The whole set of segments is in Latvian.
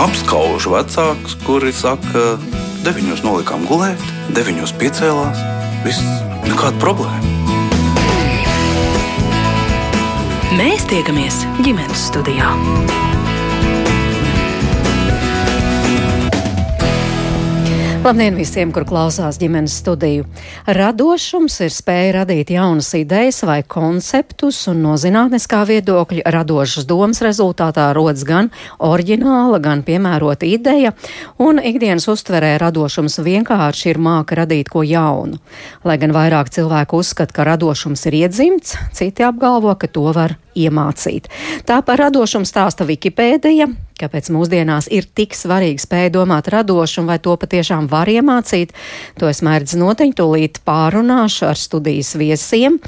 apskaužu vecākus, kuri saka, deviņos nolikām gulēt, deviņos piecēlās. Viss nekāda problēma. Mēs tiekamies ģimenes studijā. Labdien visiem, kur klausās ģimenes studiju. Radošums ir spēja radīt jaunas idejas vai konceptus, un no zinātniskā viedokļa radošas domas rezultātā rodas gan oriģināla, gan piemērota ideja, un ikdienas uztverē radošums vienkārši ir māka radīt ko jaunu. Lai gan vairāk cilvēku uzskata, ka radošums ir iedzimts, citi apgalvo, ka to var iemācīt. Tā par radošumu stāsta Wikipēdija. Kāpēc mūsdienās ir tik svarīgi spēja domāt radoši un vai to patiešām var iemācīt? To es mērdzu noteikti tūlīt pārunāšu ar studijas viesiem.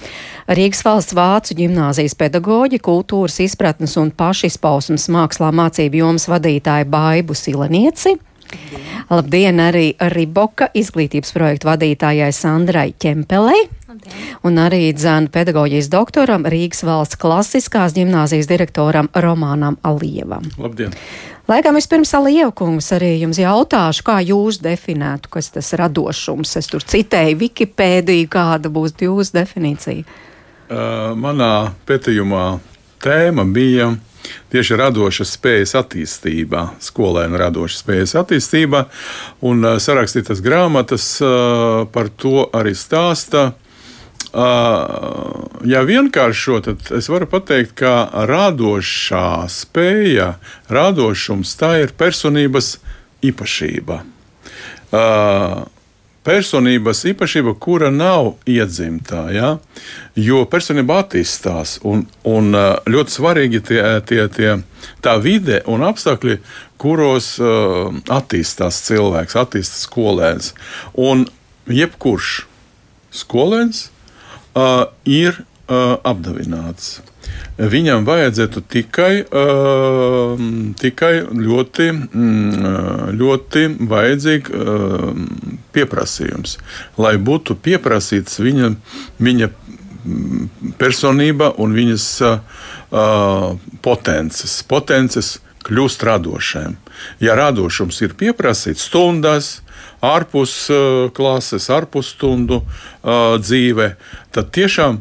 Rīgas valsts vācu ģimnāzijas pedagoģi, kultūras izpratnes un pašizpausmes mākslā mācību jomas vadītāja Baibu Silenieci. Labdien arī Riboka izglītības projektu vadītājai Sandrai Ķempelei. Un arī dzēnu pedagoģijas doktoram Rīgas valsts klasiskās ģimnāzijas direktoram Romānam Alievam. Labdien! Laikam vispirms Alievkungs arī jums jautāšu, kā jūs definētu, kas tas radošums. Es tur citēju Wikipēdiju, kāda būs jūsu definīcija. Uh, manā pētījumā tēma bija tieši radošas spējas attīstībā, skolēnu radošas spējas attīstībā, un uh, sarakstītas grāmatas uh, par to arī stāsta. Uh, ja vienkāršo, tad es varu pateikt, ka radošā spēja, radošums tā ir personības īpašība. Uh, personības īpašība, kura nav iedzimta. Ja? Jo personība attīstās, un, un ļoti svarīgi tie, tie, tie, tā vide un apstākļi, kuros uh, attīstās cilvēks, attīstās skolēns. Un jebkurš skolēns uh, ir uh, apdāvināts. Viņam vajadzētu tikai, uh, tikai ļoti, mm, ļoti vajadzīgi uh, pieprasījums, lai būtu pieprasīts viņa, viņa personība un viņas uh, potences. potences kļūst radošiem. Ja radošums ir pieprasīts stundās, ārpus uh, klases, ārpus stundu uh, dzīve, tad tiešām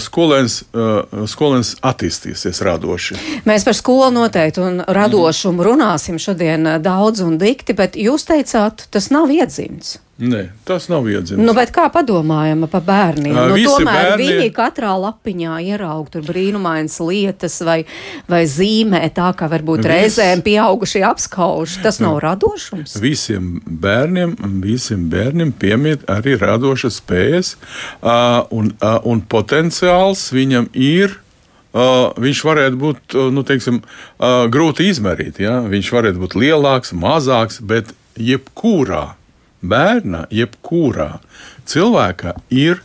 skolēns, skolēns attīstīsies radoši. Mēs par skolu noteikti un radošumu runāsim šodien daudz un dikti, bet jūs teicāt, tas nav iedzimts. Nē, tas nav iedzimts. Nu, kā padomājam par bērniem? Uh, nu, tomēr bērni... viņi katrā lapiņā ieraug tur brīnumainas lietas vai, vai zīmē tā, ka varbūt Vis... reizēm pieaugušie apskauž. Tas nav radošums. Visiem bērniem, visiem bērniem piemīt arī radošas spējas uh, un, uh, un potenciāls viņam ir. Uh, viņš varētu būt nu, teiksim, uh, grūti izmērīt. Ja? Viņš varētu būt lielāks, mazāks, bet jebkurā bērna, jebkurā cilvēka ir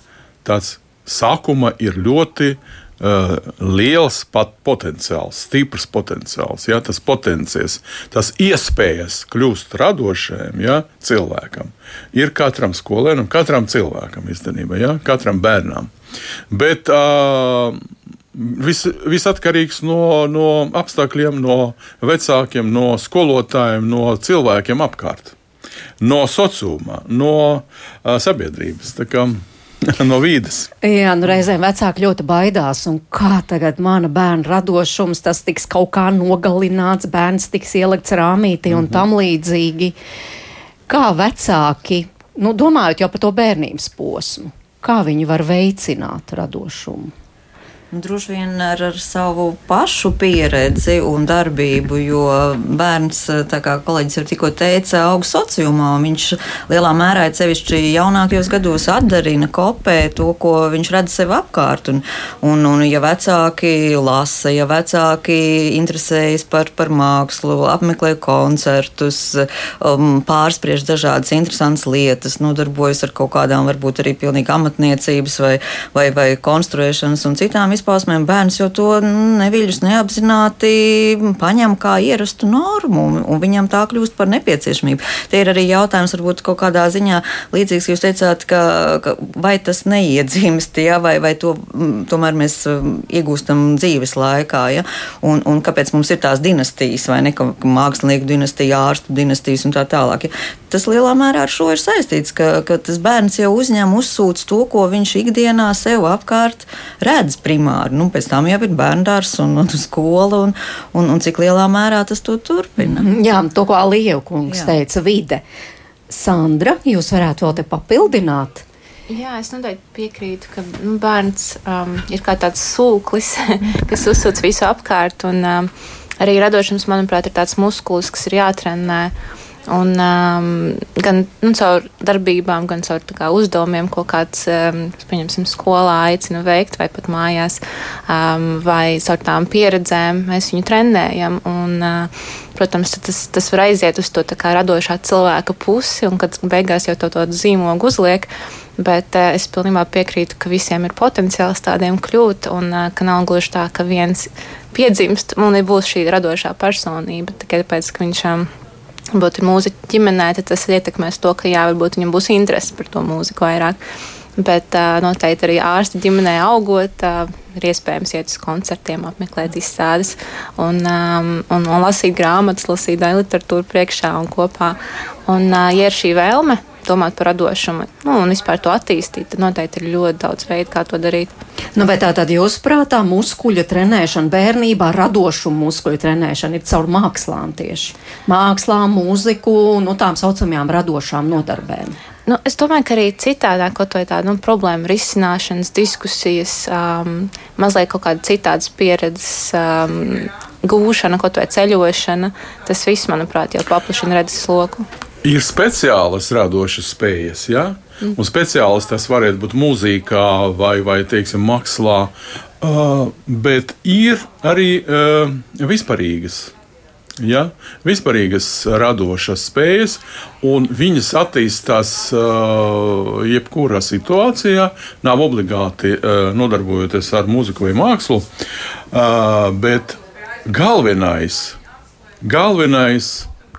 tāds sākuma ir ļoti uh, liels pat potenciāls, stiprs potenciāls. Ja, tas potenciāls, tas iespējas kļūt radošiem ja, cilvēkam ir katram skolēnam, katram cilvēkam īstenībā, ja, katram bērnam. Bet uh, Viss vis atkarīgs no, no apstākļiem, no vecākiem, no skolotājiem, no cilvēkiem apkārt no sociuma, no sabiedrības. No vīdes. Jā, nu reizēm vecāki ļoti baidās, un kā tagad mana bērna radošums, tas tiks kaut kā nogalināts, bērns tiks ielikts rāmītī un mm -hmm. tam līdzīgi. Kā vecāki, nu domājot jau par to bērnības posmu, kā viņi var veicināt radošumu? Droši vien ar, ar savu pašu pieredzi un darbību, jo bērns, kā kolēģis jau tikko teica, aug sociumā. Viņš lielā mērā, sevišķi jaunākajos gados, atdarina, kopē to, ko viņš redz sev apkārt. Un, un, un ja vecāki lasa, ja vecāki interesējas par, par mākslu, apmeklē koncertus, um, pārspriež dažādas interesantas lietas, nodarbojas ar kaut kādām varbūt arī pilnīgi amatniecības vai, vai, vai konstruēšanas un citām izpētēm izpausmēm, bērns jau to neviļus neapzināti paņem kā ierastu normu, un viņam tā kļūst par nepieciešamību. Tie ir arī jautājums, varbūt kaut kādā ziņā līdzīgs, jūs teicāt, ka, ka vai tas neiedzīmst, ja, vai, vai to tomēr mēs iegūstam dzīves laikā, ja, un, un kāpēc mums ir tās dinastijas, vai ne, ka mākslinieku dinastija, ārstu dinastijas un tā tālāk. Ja. Tas lielā mērā ar šo ir saistīts, ka, ka tas bērns jau uzņem, uzsūc to, ko viņš ikdienā sev apkārt redz primāri. Nu, pēc tam jau ir bērndārs un, un skola, un, un, un cik lielā mērā tas to turpina. Mhm. Jā, to, ko Lievkungs teica, vide. Sandra, jūs varētu vēl te papildināt? Jā, es noteikti piekrītu, ka nu, bērns um, ir kā tāds sūklis, kas uzsūc visu apkārt. Un, um, arī radošums, manuprāt, ir tāds muskulis, kas ir jātrenē. Un, um, gan nu, caur darbībām, gan caur kā, uzdevumiem, ko kāds, um, skolā aicina veikt, vai pat mājās, um, vai caur tām pieredzēm mēs viņu trenējam. Un, uh, protams, tas, tas var aiziet uz to kā, radošā cilvēka pusi, un kad beigās jau to tādu zīmogu uzliek. Bet uh, es pilnībā piekrītu, ka visiem ir potenciāls tādiem kļūt, un uh, ka nav gluži tā, ka viens piedzimst un būs šī radošā personība tikai tāpēc, ka viņš. Um, Būt mūziķa ģimenē, tad tas ietekmēs to, ka jā, varbūt viņam būs interese par to mūziku vairāk. Bet noteikti arī ārsta ģimenē augot, ir iespējams iet uz koncertiem, apmeklēt izstādes un, un, un lasīt grāmatas, lasīt literatūru priekšā un kopā. Un, ja ir šī vēlme, domāt par radošumu nu, un vispār to attīstīt, tad noteikti ir ļoti daudz veidu, kā to darīt. Nu, vai tā tad jūs prātā muskuļu trenēšana bērnībā, radošu muskuļu trenēšana ir caur mākslām tieši? Mākslām, mūziku, nu tām saucamajām radošām nodarbēm. Nu, es domāju, ka arī citādā, kaut vai tāda nu, problēma risināšanas, diskusijas, um, mazliet kaut kāda citādas pieredzes um, gūšana, kaut vai ceļošana, tas viss, manuprāt, jau paplašina redzes loku. Ir speciālas radošas spējas, ja? mm. un speciālas tas varētu būt mūzikā vai, vai teiksim, mākslā, uh, bet ir arī uh, vispārīgas. Ja? Vispārīgas radošas spējas, un viņas attīstās uh, jebkurā situācijā. Nav obligāti uh, nodarbojoties ar mūziku vai mākslu, uh, bet galvenais, galvenais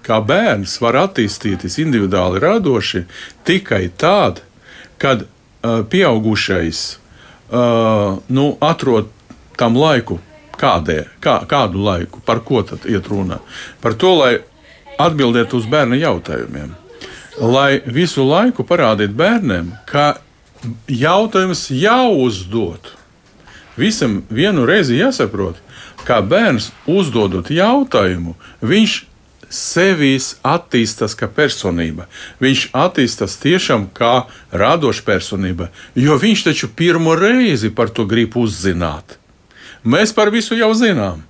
kā bērns var attīstīties individuāli radoši tikai tad, kad pieaugušais nu, atrod tam laiku, kādē, kā, kādu laiku, par ko tad iet runa. Par to, lai atbildētu uz bērna jautājumiem. Lai visu laiku parādītu bērniem, ka jautājums jāuzdod. Visam vienu reizi jāsaprot, kā bērns uzdodot jautājumu, viņš sevis attīstās kā personība. Viņš attīstās tiešām kā radoša personība, jo viņš taču pirmo reizi par to grib uzzināt. Mēs par visu jau zinām.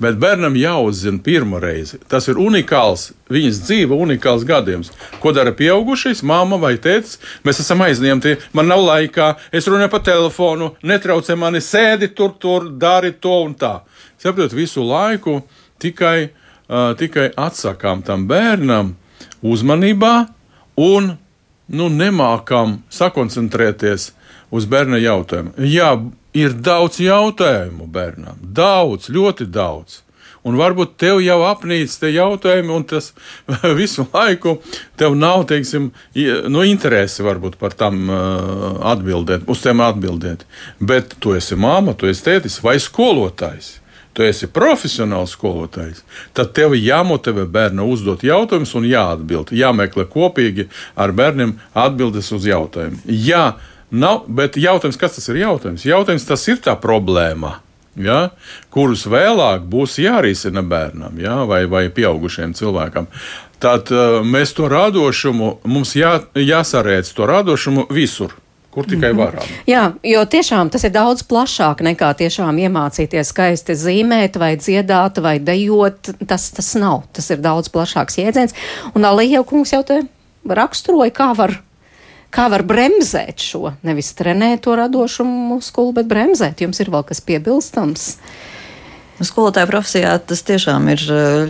Bet bērnam jāuzzina pirmo reizi. Tas ir unikāls, viņas dzīve, unikāls gadījums. Ko dara pieaugušais, māma vai tēvs? Mēs esam aizņemti, man nav laikā, es runāju pa telefonu, netraucē mani, sēdi tur, tur, dari to un tā. Saprotiet, visu laiku tikai uh, tikai atsakām tam bērnam uzmanībā un nu, nemākam sakoncentrēties uz bērna jautājumu. Jā, ir daudz jautājumu bērnam, daudz, ļoti daudz. Un varbūt tev jau apnīc tie jautājumi, un tas visu laiku tev nav, teiksim, nu, interesi varbūt par tam uh, atbildēt, uz tiem atbildēt. Bet tu esi māma, tu esi tētis vai skolotājs tu esi profesionāls skolotājs, tad tev jāmotivē bērnu uzdot jautājumus un jāatbild. Jāmeklē kopīgi ar bērniem atbildes uz jautājumiem. Jā, nav, bet jautājums, kas tas ir jautājums? Jautājums tas ir tā problēma. Ja, kurus vēlāk būs jārisina bērnam ja, vai, vai pieaugušiem cilvēkam. Tad uh, mēs to radošumu, mums jā, jāsarēdz to radošumu visur kur tikai mhm. varam. Jā, jo tiešām tas ir daudz plašāk nekā tiešām iemācīties skaisti zīmēt, vai dziedāt, vai dejot. Tas, tas nav. Tas ir daudz plašāks jēdziens. Un Alija kungs jau te raksturoja, kā var. Kā var bremzēt šo? Nevis trenēt to radošumu muskuli, bet bremzēt. Jums ir vēl kas piebilstams? Skolotāja profesijā tas tiešām ir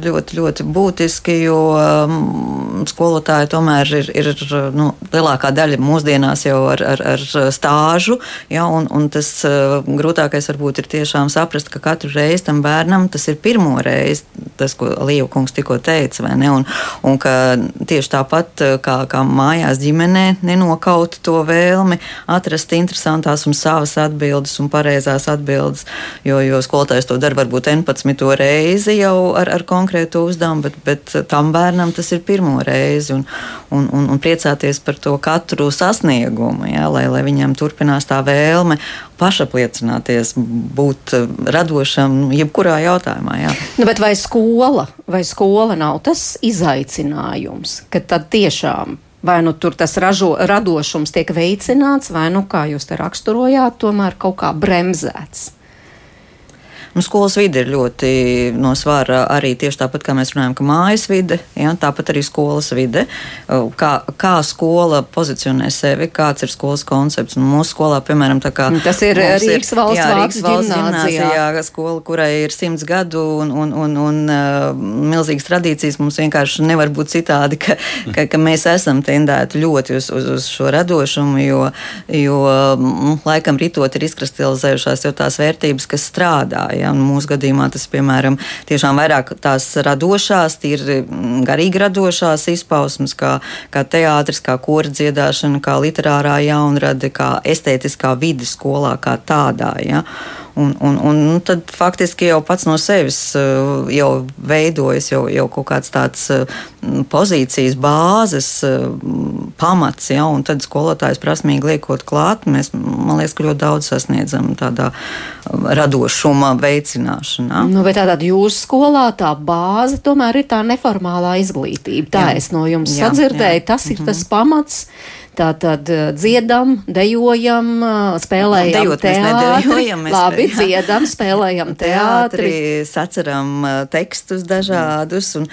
ļoti, ļoti būtiski, jo um, skolotāji tomēr ir, ir nu, lielākā daļa mūsdienās jau ar, ar, ar stāžu. Ja, un, un tas uh, grūtākais varbūt ir tiešām saprast, ka katru reizi tam bērnam tas ir pirmo reizi, tas, ko Līva kungs tikko teica, vai ne? Un, un ka tieši tāpat kā, kā mājās ģimenē nenokaut to vēlmi atrast interesantās un savas atbildes un pareizās atbildes, jo, jo skolotājs to dara varbūt varbūt 11. reizi jau ar, ar konkrētu uzdevumu, bet, bet tam bērnam tas ir pirmo reizi. Un, un, un, un priecāties par to katru sasniegumu, ja, lai, lai viņam turpinās tā vēlme pašapliecināties, būt radošam jebkurā jautājumā. Jā. Nu, vai skola, vai skola nav tas izaicinājums, ka tad tiešām Vai nu tur tas ražo, radošums tiek veicināts, vai nu, kā jūs te raksturojāt, tomēr kaut kā bremzēts? Nu, skolas vide ir ļoti no svara arī tieši tāpat, kā mēs runājam, ka mājas vide, ja, tāpat arī skolas vide. Kā, kā skola pozicionē sevi, kāds ir skolas koncepts. Un mūsu skolā, piemēram, kā, tas ir Rīgas valsts, jā, Rīgas valsts gimnāzijā, skola, kurai ir simts gadu un, un, un, un uh, milzīgas tradīcijas. Mums vienkārši nevar būt citādi, ka, ka, ka mēs esam tendēti ļoti uz, uz, uz šo radošumu, jo, jo laikam ritot ir izkristalizējušās jau tās vērtības, kas strādā. Ja? Mūsu gadījumā tas, piemēram, tiešām vairāk tās radošās, ir mm, garīgi radošās izpausmes, kā, kā teātris, kā kora dziedāšana, kā literārā jaunrade, kā estētiskā vide skolā kā tādā. Ja? Un, un, un nu, tad faktiski jau pats no sevis uh, jau veidojas jau, jau kaut kāds tāds uh, pozīcijas bāzes uh, pamats, ja, un tad skolotājs prasmīgi liekot klāt, mēs, man liekas, ka ļoti daudz sasniedzam tādā radošuma veicināšanā. Nu, bet tātad jūsu skolā tā bāze tomēr ir tā neformālā izglītība. Tā jā. es no jums jā, sadzirdēju, jā. tas ir mm -hmm. tas pamats Tā tad eh, dziedam, dejojam, eh, spēlējam Dejot teātri. Mēs Labi, jā. dziedam, spēlējam teātri. Saceram eh, tekstus dažādus un,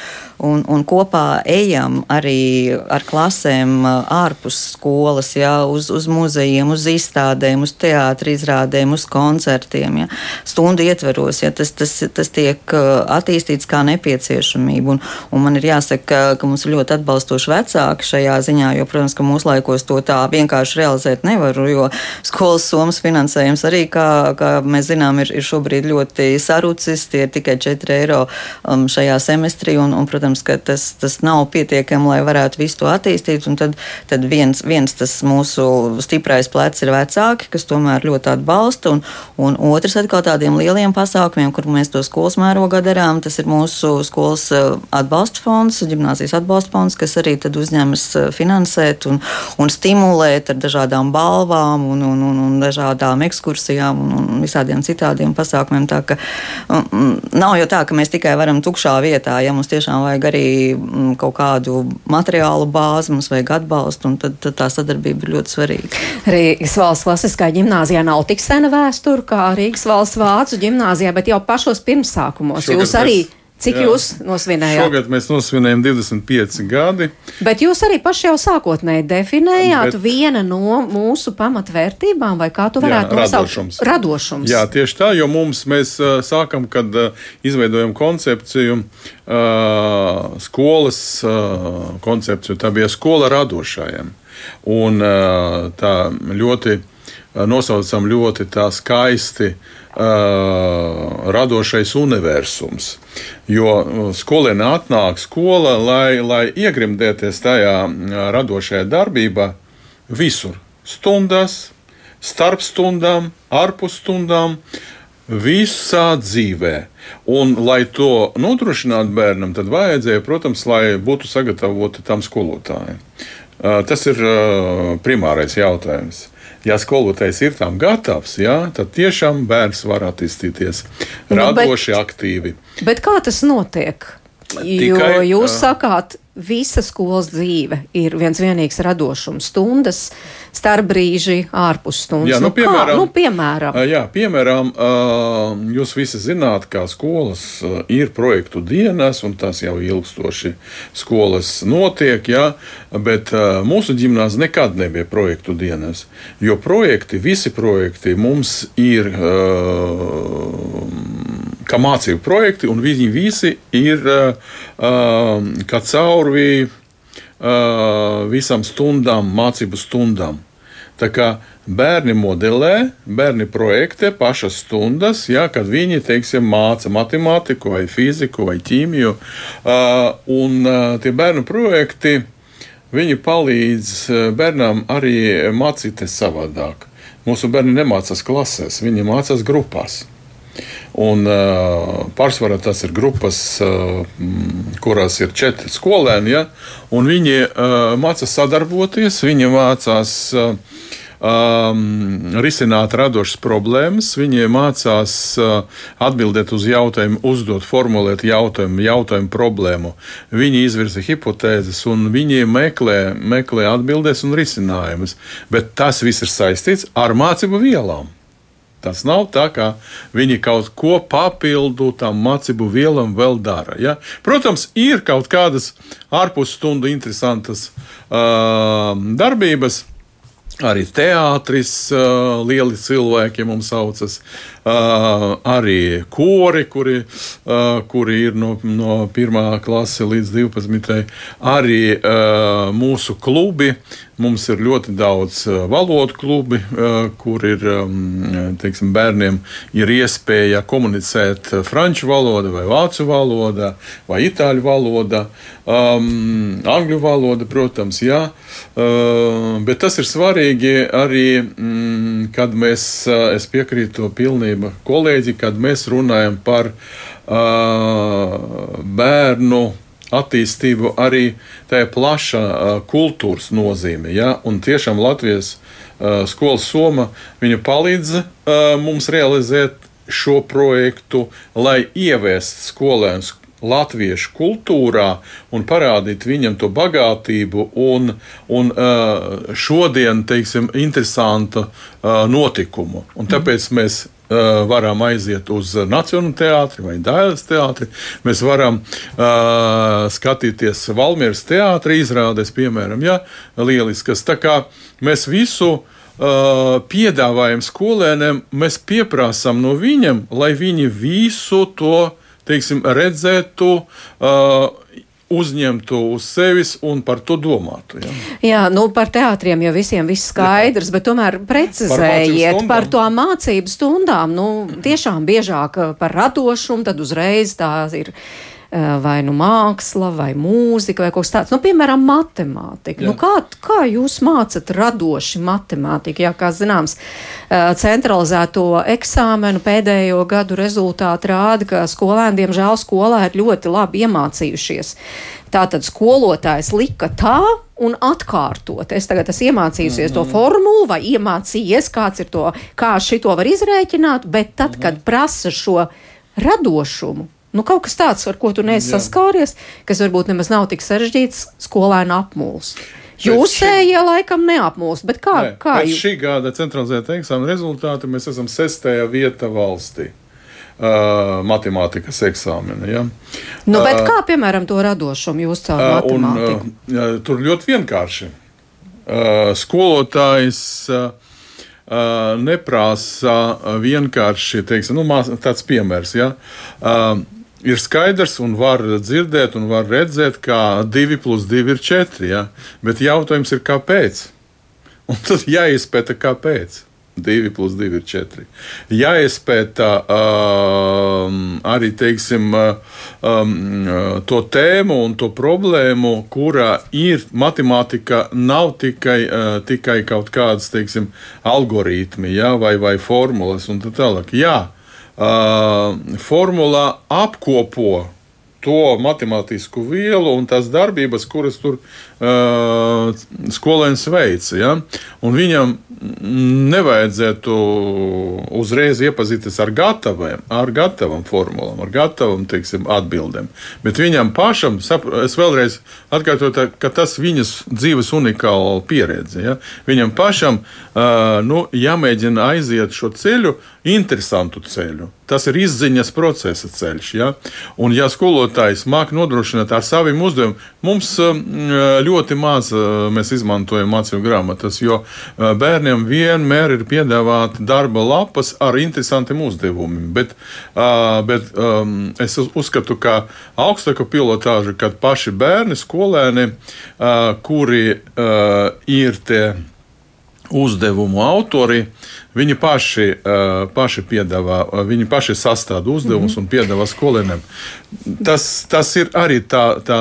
un, un kopā ejam arī ar klasēm ārpus skolas, jā, uz, uz muzejiem, uz izstādēm, uz teātri izrādēm, uz koncertiem. Jā. Stundu ietveros, jā, tas, tas, tas tiek attīstīts kā nepieciešamība. Un, un man ir jāsaka, ka, ka mums ir ļoti atbalstoši vecāki šajā ziņā, jo, protams, ka mūsu laikos laikos to tā vienkārši realizēt nevaru, jo skolas summas finansējums arī, kā, kā mēs zinām, ir, ir šobrīd ļoti sarucis. Tie ir tikai 4 eiro um, šajā semestrī, un, un, protams, ka tas, tas nav pietiekami, lai varētu visu to attīstīt. Tad, tad viens, viens tas mūsu stiprais plecs ir vecāki, kas tomēr ļoti atbalsta, un, un otrs atkal tādiem lieliem pasākumiem, kur mēs to skolas mērogā darām, tas ir mūsu skolas uh, atbalsta fonds, gimnāzijas atbalsta fonds, kas arī uzņemas uh, finansēt un, un stimulēt ar dažādām balvām un, un, un, un dažādām ekskursijām un, un visādiem citādiem pasākumiem. Tā ka um, nav jau tā, ka mēs tikai varam tukšā vietā, ja mums tiešām vajag arī um, kaut kādu materiālu bāzi, mums vajag atbalstu, un tad, tad tā sadarbība ir ļoti svarīga. Rīgas valsts klasiskā gimnāzijā nav tik sena vēsture kā Rīgas valsts vācu gimnāzijā, bet jau pašos pirmsākumos Šogad jūs arī. Mēs Cik Jā. jūs nosvinējāt? Šogad mēs nosvinējām 25 gadi. Bet jūs arī paši jau sākotnēji definējāt Bet... viena no mūsu pamatvērtībām, vai kā tu varētu Jā, nosaukt? Radošums. radošums. Jā, tieši tā, jo mums mēs sākam, kad izveidojam koncepciju, skolas koncepciju, tā bija skola radošajiem. Un tā ļoti nosaucam ļoti tā skaisti uh, radošais universums. Jo uh, skolēni atnāk skola, lai, lai iegrimdēties tajā uh, radošajā darbībā visur. Stundās, starp stundām, ārpus stundām, visā dzīvē. Un, lai to nodrošinātu bērnam, tad vajadzēja, protams, lai būtu sagatavoti tam skolotājiem. Uh, tas ir primārais jautājums ja skolotājs ir tam gatavs, jā, tad tiešām bērns var attīstīties nu, radoši, bet, aktīvi. Bet kā tas notiek? Tikai, jo jūs uh, sakāt, visa skolas dzīve ir viens vienīgs radošums, stundas, starpbrīži, ārpus stundas. Jā, nu, piemēram, nu, kā, nu, piemēram. Jā, piemēram, jūs visi zināt, kā skolas ir projektu dienas, un tas jau ilgstoši skolas notiek, jā, bet mūsu ģimnās nekad nebija projektu dienas, jo projekti, visi projekti mums ir kā mācību projekti, un viņi visi ir kā caurvī visām stundām, mācību stundām. Tā kā bērni modelē, bērni projektē pašas stundas, ja, kad viņi teiksim, māca matemātiku, vai fiziku, vai ķīmiju. Un tie bērnu projekti viņi palīdz bērnam arī mācīties savādāk. Mūsu bērni nemācās klasēs, viņi mācās grupās. Un, uh, pārsvarā tas ir grupas, uh, kurās ir četri skolēni. Ja? Viņi uh, mācās sadarboties, viņi mācās uh, um, risināt radošas problēmas. Viņi mācās uh, atbildēt uz jautājumu, uzdot, formulēt jautājumu, jautājumu problēmu. Viņi izvirza hipotēzes un viņi meklē, meklē atbildes un risinājumus. Bet tas viss ir saistīts ar mācību vielām. Tas nav tā, ka viņi kaut ko papildu tam mācību vielam vēl dara. Ja? Protams, ir kaut kādas ārpus stundu interesantas uh, darbības, Arī teātris, uh, lieli cilvēki mums saucas, uh, arī kori, kuri, kuri ir no, no 1. klases līdz 12. arī mūsu klubi. Mums ir ļoti daudz valodu klubi, kur ir teiksim, bērniem ir iespēja komunicēt franču valodā, vai vācu valodā, vai itāļu valodā, um, angļu valoda, protams, jā. Uh, bet tas ir svarīgi arī, mm, kad mēs, es piekrītu to pilnībā kolēģi, kad mēs runājam par uh, bērnu attīstību arī tajā plašā kultūras nozīmē. Ja? Un tiešām Latvijas skolas soma palīdz mums realizēt šo projektu, lai ieviestu skolēnus latviešu kultūrā un parādīt viņam to bagātību un, un šodien, teiksim, interesantu notikumu. Un tāpēc mēs varam aiziet uz Nacionālo teātri vai Dāvidas teātri. Mēs varam uh, skatīties Valmieras teātri izrādes, piemēram, ja, lieliskas. Tā kā mēs visu uh, piedāvājam skolēniem, mēs pieprasām no viņiem, lai viņi visu to teiksim, redzētu. Uh, uzņemtu uz sevis un par to domātu. Ja? Jā, nu par teātriem jau visiem viss skaidrs, Jā. bet tomēr precizējiet par, par to mācību stundām. Nu, tiešām biežāk par radošumu, tad uzreiz tā ir vai nu māksla, vai mūzika, vai kaut kas tāds. Nu, piemēram, matemātika. Nu, kā, kā jūs mācat radoši matemātiku? Jā, kā zināms, eh, centralizēto eksāmenu pēdējo gadu rezultāti rāda, ka skolēni, diemžēl, skolā ir ļoti labi iemācījušies. Tātad skolotājs lika tā, un atkārtot. Es tagad esmu iemācījusies mm -hmm. to formulu, vai iemācījies, kāds ir to, kā šito var izrēķināt, bet tad, mm -hmm. kad prasa šo radošumu, Nu, kaut kas tāds, ar ko tu neesi saskāries, kas varbūt nemaz nav tik sarežģīts, skolēni apmūst. Jūsējie laikam neapmūst, bet kā? Nē, kā jūs... šī gada centralizēta eksāmena rezultāti mēs esam sestajā vieta valstī. Uh, matemātikas eksāmena. Ja? Nu, bet uh, kā, piemēram, to radošumu jūs caur uh, matemātiku? Un, uh, tur ļoti vienkārši. Uh, skolotājs uh, neprasa vienkārši, teiksim, nu, tāds piemērs. Ja? Uh, ir skaidrs un var dzirdēt un var redzēt, ka 2 plus 2 ir 4. Ja? Bet jautājums ir, kāpēc? Un tad jāizpēta, kāpēc. 2 plus 2 ir 4. Jāizpēta um, arī teiksim, um, to tēmu un to problēmu, kurā ir matemātika, nav tikai, uh, tikai kaut kādas teiksim, algoritmi ja, vai, vai formulas un tā tālāk. Jā, uh, formula apkopo to matemātisku vielu un tās darbības, kuras tur skolēns veica. Ja? Un viņam nevajadzētu uzreiz iepazīties ar gataviem, ar gatavam formulām, ar gatavam teiksim, atbildēm. Bet viņam pašam, es vēlreiz atkārtoju, ka tas viņas dzīves unikāla pieredze. Ja? Viņam pašam nu, jāmēģina aiziet šo ceļu, interesantu ceļu. Tas ir izziņas procesa ceļš. Ja? Un, ja skolotājs māk nodrošināt ar saviem uzdevumiem. Mums ļoti maz mēs izmantojam mācību grāmatas, jo bērniem vienmēr ir piedāvāta darba lapas ar interesantiem uzdevumiem. Bet, bet es uzskatu, ka augstāka pilotāža, kad paši bērni, skolēni, kuri ir tie uzdevumu autori, viņi paši, uh, paši piedāvā, viņi paši sastāda uzdevumus mm -hmm. un piedāvā skolēniem. Tas, tas ir arī tā, tā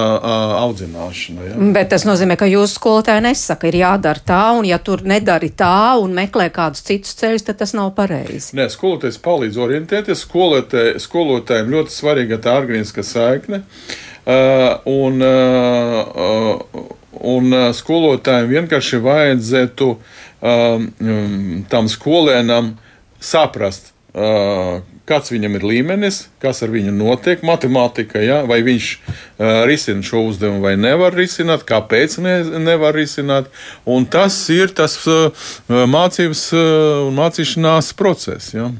audzināšana. Ja? Bet tas nozīmē, ka jūsu skolotāji nesaka, ir jādara tā, un ja tur nedari tā un meklē kādus citus ceļus, tad tas nav pareizi. Nē, skolotājs palīdz orientēties. Skolotē, skolotājiem ļoti svarīga tā organiska saikne. Uh, un, uh, un skolotājiem vienkārši vajadzētu uh, tam skolēnam saprast, uh, kāds viņam ir līmenis, kas ar viņu notiek, matemātika, ja? vai viņš risina šo uzdevumu vai nevar risināt, kāpēc ne, nevar risināt. Un tas ir tas uh, mācības uh, un mācīšanās process. Ja?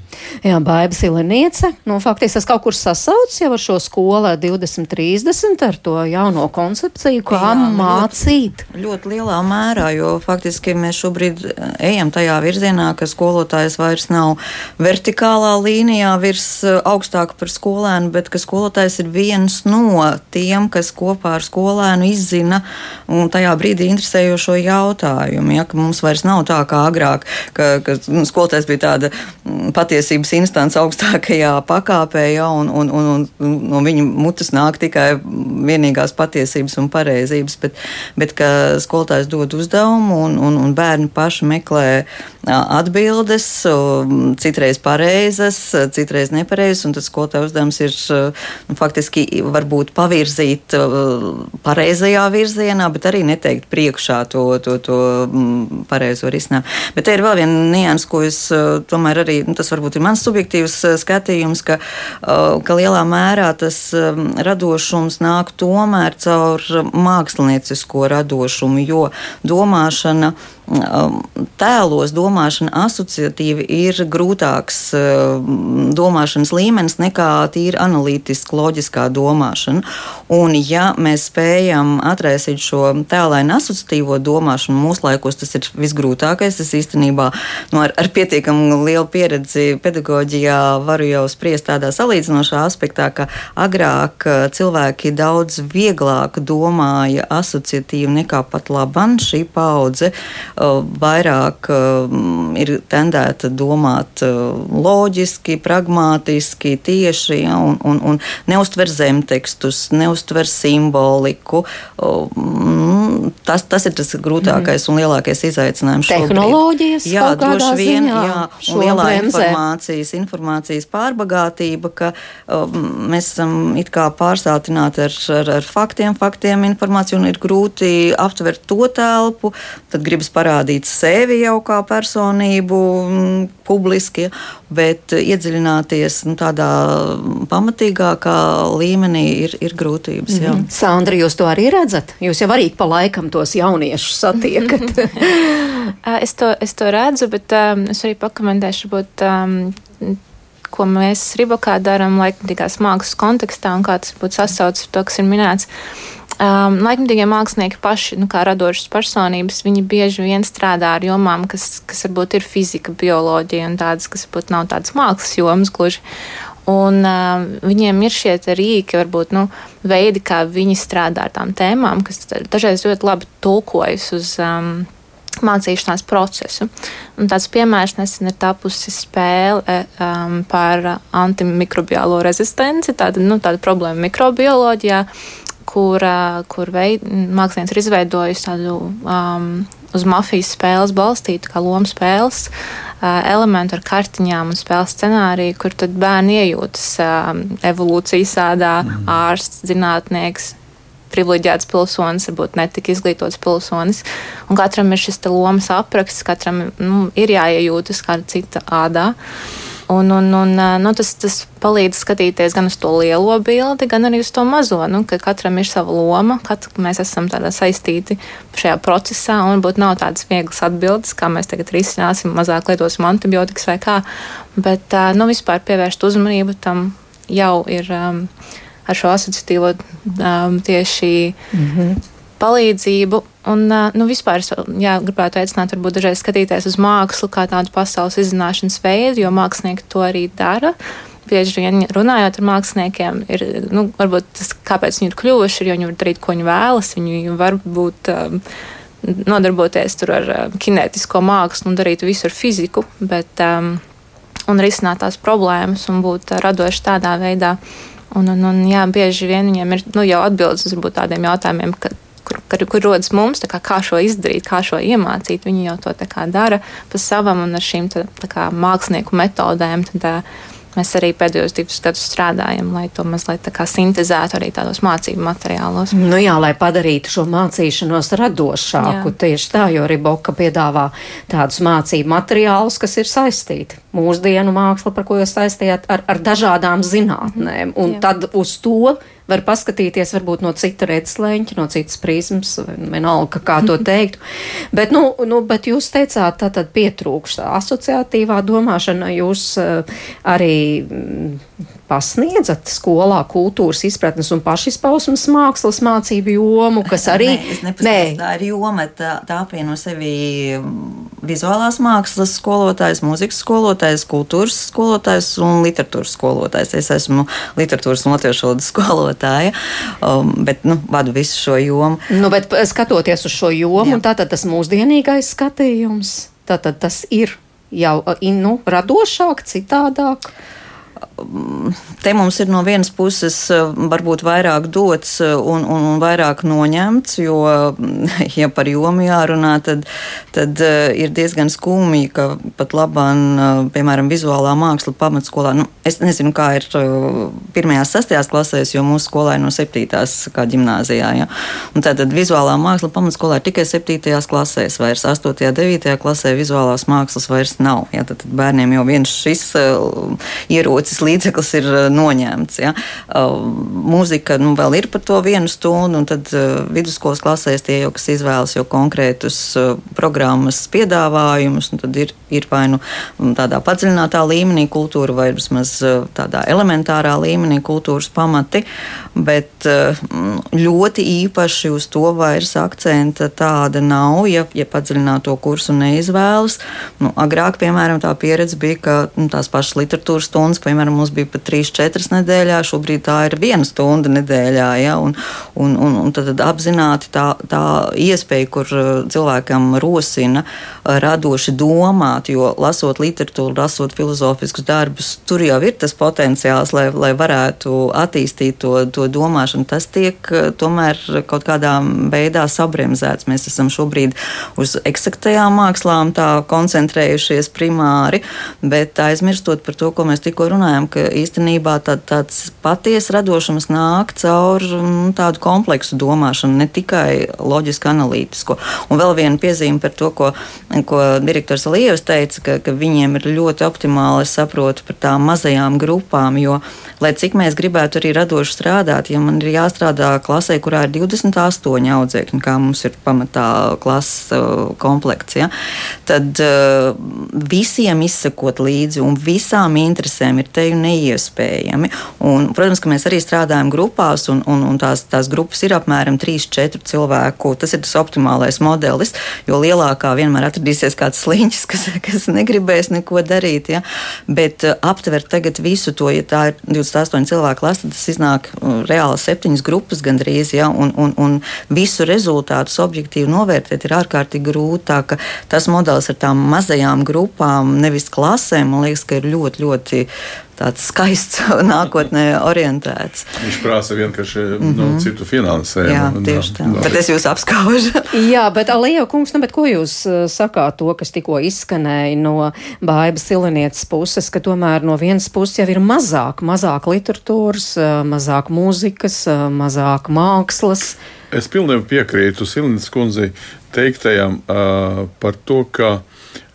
Jā, Baiba Sileniece, nu, faktiski tas kaut kur sasaucas jau ar šo skolu 2030, ar to jauno koncepciju, kā Jā, mācīt. Ļoti, ļoti lielā mērā, jo faktiski mēs šobrīd ejam tajā virzienā, ka skolotājs vairs nav vertikālā līnijā, virs eh, augstāka par skolēnu, bet ka skolotājs ir viens no tiem, kas kopā ar skolēnu izzina un tajā brīdī interesējošo jautājumu. Ja, mums vairs nav tā kā agrāk, ka, ka nu, skolotājs bija tāda mm, patiesības instants augstākajā pakāpē, ja, un, un, un, un no viņa mutes nāk tikai vienīgās patiesības un pareizības, bet, bet ka skolotājs dod uzdevumu un, un, un bērni paši meklē atbildes, citreiz pareizas, citreiz nepareizas, un tas skolotāja uzdevums ir nu, faktiski varbūt pavirzīt pareizajā virzienā, bet arī neteikt priekšā to, to, to pareizo risinājumu. Bet te ir vēl viena nianses, ko es tomēr arī, nu, tas varbūt ir mans subjektīvs skatījums, ka, ka lielā mērā tas radošums nāk tomēr caur māksliniecisko radošumu, jo domāšana Um, tēlos domāšana asociatīvi ir grūtāks um, domāšanas līmenis nekā tīri analītiski loģiskā domāšana. Un, ja mēs spējam atraisīt šo tēlainu asociatīvo domāšanu, mūsu laikos tas ir visgrūtākais. Es īstenībā nu, ar, ar pietiekami lielu pieredzi pedagoģijā varu jau spriest tādā salīdzinošā aspektā, ka agrāk uh, cilvēki daudz vieglāk domāja asociatīvi nekā pat labam šī paudze vairāk ir tendēta domāt loģiski, pragmatiski, tieši ja, un, un, un neustver zemtekstus, neustver simboliku. Tas, tas ir tas grūtākais mm. un lielākais izaicinājums. Tehnoloģijas, jā, droši vien, ziņā, jā, un lielā informācijas, informācijas pārbagātība, ka mēs esam it kā pārsātināti ar, ar, ar faktiem, faktiem informāciju un ir grūti aptvert to telpu, tad gribas parādīt sevi jau kā personību m, mm, publiski, bet iedziļināties nu, tādā pamatīgākā līmenī ir, ir grūtības. Mm -hmm. Sandra, jūs to arī redzat? Jūs jau arī pa laikam tos jauniešus satiekat. es, to, es to redzu, bet um, es arī pakomentēšu, būt, um, ko mēs Rībokā darām laikmatīgās mākslas kontekstā un kā tas būtu sasaucts ar to, kas ir minēts. Um, laikmatīgie mākslinieki paši, nu, kā radošas personības, viņi bieži vien strādā ar jomām, kas, kas varbūt ir fizika, bioloģija un tādas, kas varbūt nav tādas mākslas jomas gluži. Un uh, viņiem ir šie rīki, varbūt nu, veidi, kā viņi strādā ar tām tēmām, kas dažreiz ļoti labi tulkojas uz um, mācīšanās procesu. Un tāds piemērs nesen ir tapusi spēle um, par antimikrobiālo rezistenci, tāda, nu, tāda problēma mikrobioloģijā kur, kur veid, mākslinieks ir izveidojis tādu um, uz mafijas spēles balstītu, kā lomu spēles uh, elementu ar kartiņām un spēles scenāriju, kur tad bērni iejūtas uh, evolūcijas sādā, mm. ārsts, zinātnieks. Privileģēts pilsonis, varbūt netik izglītots pilsonis. Un katram ir šis lomas apraksts, katram nu, ir jāiejūtas kāda cita ādā. Uh, Un, un, un, nu, tas, tas palīdz skatīties gan uz to lielo bildi, gan arī uz to mazo. Nu, ka katram ir sava loma, kat, mēs esam saistīti šajā procesā, un būtu nav tādas vieglas atbildes, kā mēs tagad risināsim, mazāk lietosim antibiotikas vai kā. Bet nu, vispār pievērst uzmanību tam jau ir. Um, ar šo asociatīvo um, tieši mm -hmm. Palīdzību. Un, nu, vispār es jā, gribētu aicināt, varbūt dažreiz skatīties uz mākslu kā tādu pasaules izzināšanas veidu, jo mākslinieki to arī dara bieži vien runājot ar māksliniekiem, ir nu, varbūt tas, kāpēc viņi ir kļuvuši, ir, jo viņi var darīt, ko viņi vēlas. Viņi var būt. Um, nodarboties ar um, kinētisko mākslu un darīt visu ar fiziku, bet, um, un risināt tās problēmas un būt uh, radoši tādā veidā. Un, un, un jā, bieži vien viņiem ir nu, jau atbildes uz tādiem jautājumiem, ka, kur, kur, kur rodas mums, kā, kā šo izdarīt, kā šo iemācīt. Viņi jau to dara pa savam un ar šīm tā, tā kā, mākslinieku metodēm. Tad, uh, Mēs arī pēdējos divus gadus strādājam, lai to mazliet sintēzētu arī tādos mācību materiālos. Nu jā, lai padarītu šo mācīšanos radošāku. Jā. Tieši tā, jo Riboka piedāvā tādus mācību materiālus, kas ir saistīti mūsdienu māksla, par ko jūs saistījāt, ar, ar dažādām zinātnēm. Un jā. tad uz to var paskatīties varbūt no cita redzeslēņa, no citas prizmas, vienalga, kā to teikt. bet, nu, nu, bet jūs teicāt, tā tad pietrūkst asociatīvā domāšana, jūs uh, arī. Mm, pasniedzat skolā kultūras izpratnes un pašizpausmes mākslas mācību jomu, kas arī nē, nē. tā ir joma, tā, tā apvieno sevi vizuālās mākslas skolotājs, mūzikas skolotājs, kultūras skolotājs un literatūras skolotājs. Es esmu literatūras un latviešu valodas skolotāja, um, bet nu, vadu visu šo jomu. Nu, bet skatoties uz šo jomu, tātad tas mūsdienīgais skatījums, tātad tas ir jau nu, radošāk, citādāk te mums ir no vienas puses eh, varbūt vairāk dots eh, un, un, un vairāk noņemts, jo, ja par jomu jārunā, tad, tad eh, ir diezgan skumji, ka pat labāk, piemēram, vizuālā māksla pamatskolā, nu, es nezinu, kā ir pirmajās, sastajās klasēs, jo mūsu skolā ir no septītās kā ģimnāzijā. Ja? Un tātad vizuālā māksla pamatskolā ir tikai septītajās klasēs, vairs astotajā, devītajā klasē vizuālās mākslas vairs nav. Ja? Tad bērniem jau viens šis ierocis līdzeklis ir uh, noņemts. Ja? Uh, mūzika nu, vēl ir par to vienu stundu, un tad uh, vidusskolas klasēs tie jau, kas izvēlas jau konkrētus programmas piedāvājumus, tad ir, ir vai nu tādā padziļinātā līmenī kultūra, vai vismaz tādā elementārā līmenī kultūras pamati, bet ļoti īpaši uz to vairs akcenta tāda nav, ja, ja padziļināto kursu neizvēlas. Nu, agrāk, piemēram, tā pieredze bija, ka nu, tās pašas literatūras stundas, piemēram, mums bija pat 3-4 nedēļā, šobrīd tā ir viena stunda nedēļā. Ja, un, un, un, un tad apzināti tā, tā iespēja, kur uh, cilvēkam rosina uh, radoši domāt, jo lasot literatūru, lasot filozofiskus darbus, tur jau ir tas potenciāls, lai, lai varētu attīstīt to, to domāšanu. Tas tiek uh, tomēr kaut kādā veidā sabremzēts. Mēs esam šobrīd uz eksaktajām mākslām koncentrējušies primāri, bet aizmirstot par to, ko mēs tikko runājām runājam, ka īstenībā tā, tāds patiesa radošums nāk caur mm, tādu kompleksu domāšanu, ne tikai loģisku, analītisku. Un vēl viena piezīme par to, ko, ko direktors Lievs teica, ka, ka viņiem ir ļoti optimāli, es saprotu, par tām mazajām grupām, jo, lai cik mēs gribētu arī radoši strādāt, ja man ir jāstrādā klasē, kurā ir 28 audzēkņi, kā mums ir pamatā klases uh, komplekts, ja, tad uh, visiem izsekot līdzi un visām interesēm ir te neiespējami. Un, protams, ka mēs arī strādājam grupās, un, un, un tās, tās grupas ir apmēram 3-4 cilvēku. Tas ir tas optimālais modelis, jo lielākā vienmēr atradīsies kāds sliņķis, kas, kas negribēs neko darīt. Ja? Bet uh, aptvert tagad visu to, ja tā ir 28 cilvēku klase, tad tas iznāk uh, reāli septiņas grupas gandrīz, ja? un, un, un visu rezultātus objektīvi novērtēt ir ārkārtīgi grūti. Tā, tas modelis ar tām mazajām grupām, nevis klasēm, man liekas, ka ir ļoti, ļoti tāds skaists, nākotnē orientēts. Viņš prasa vienkārši mm -hmm. nu, mhm. citu finansējumu. Jā, tieši tā. tā. Bet es jūs apskaužu. Jā, bet Alija kungs, nu, bet ko jūs uh, sakāt to, kas tikko izskanēja no Bāibas Silenietes puses, ka tomēr no vienas puses jau ir mazāk, mazāk literatūras, uh, mazāk mūzikas, uh, mazāk mākslas. Es pilnībā piekrītu Silnes kundzei teiktajam uh, par to, ka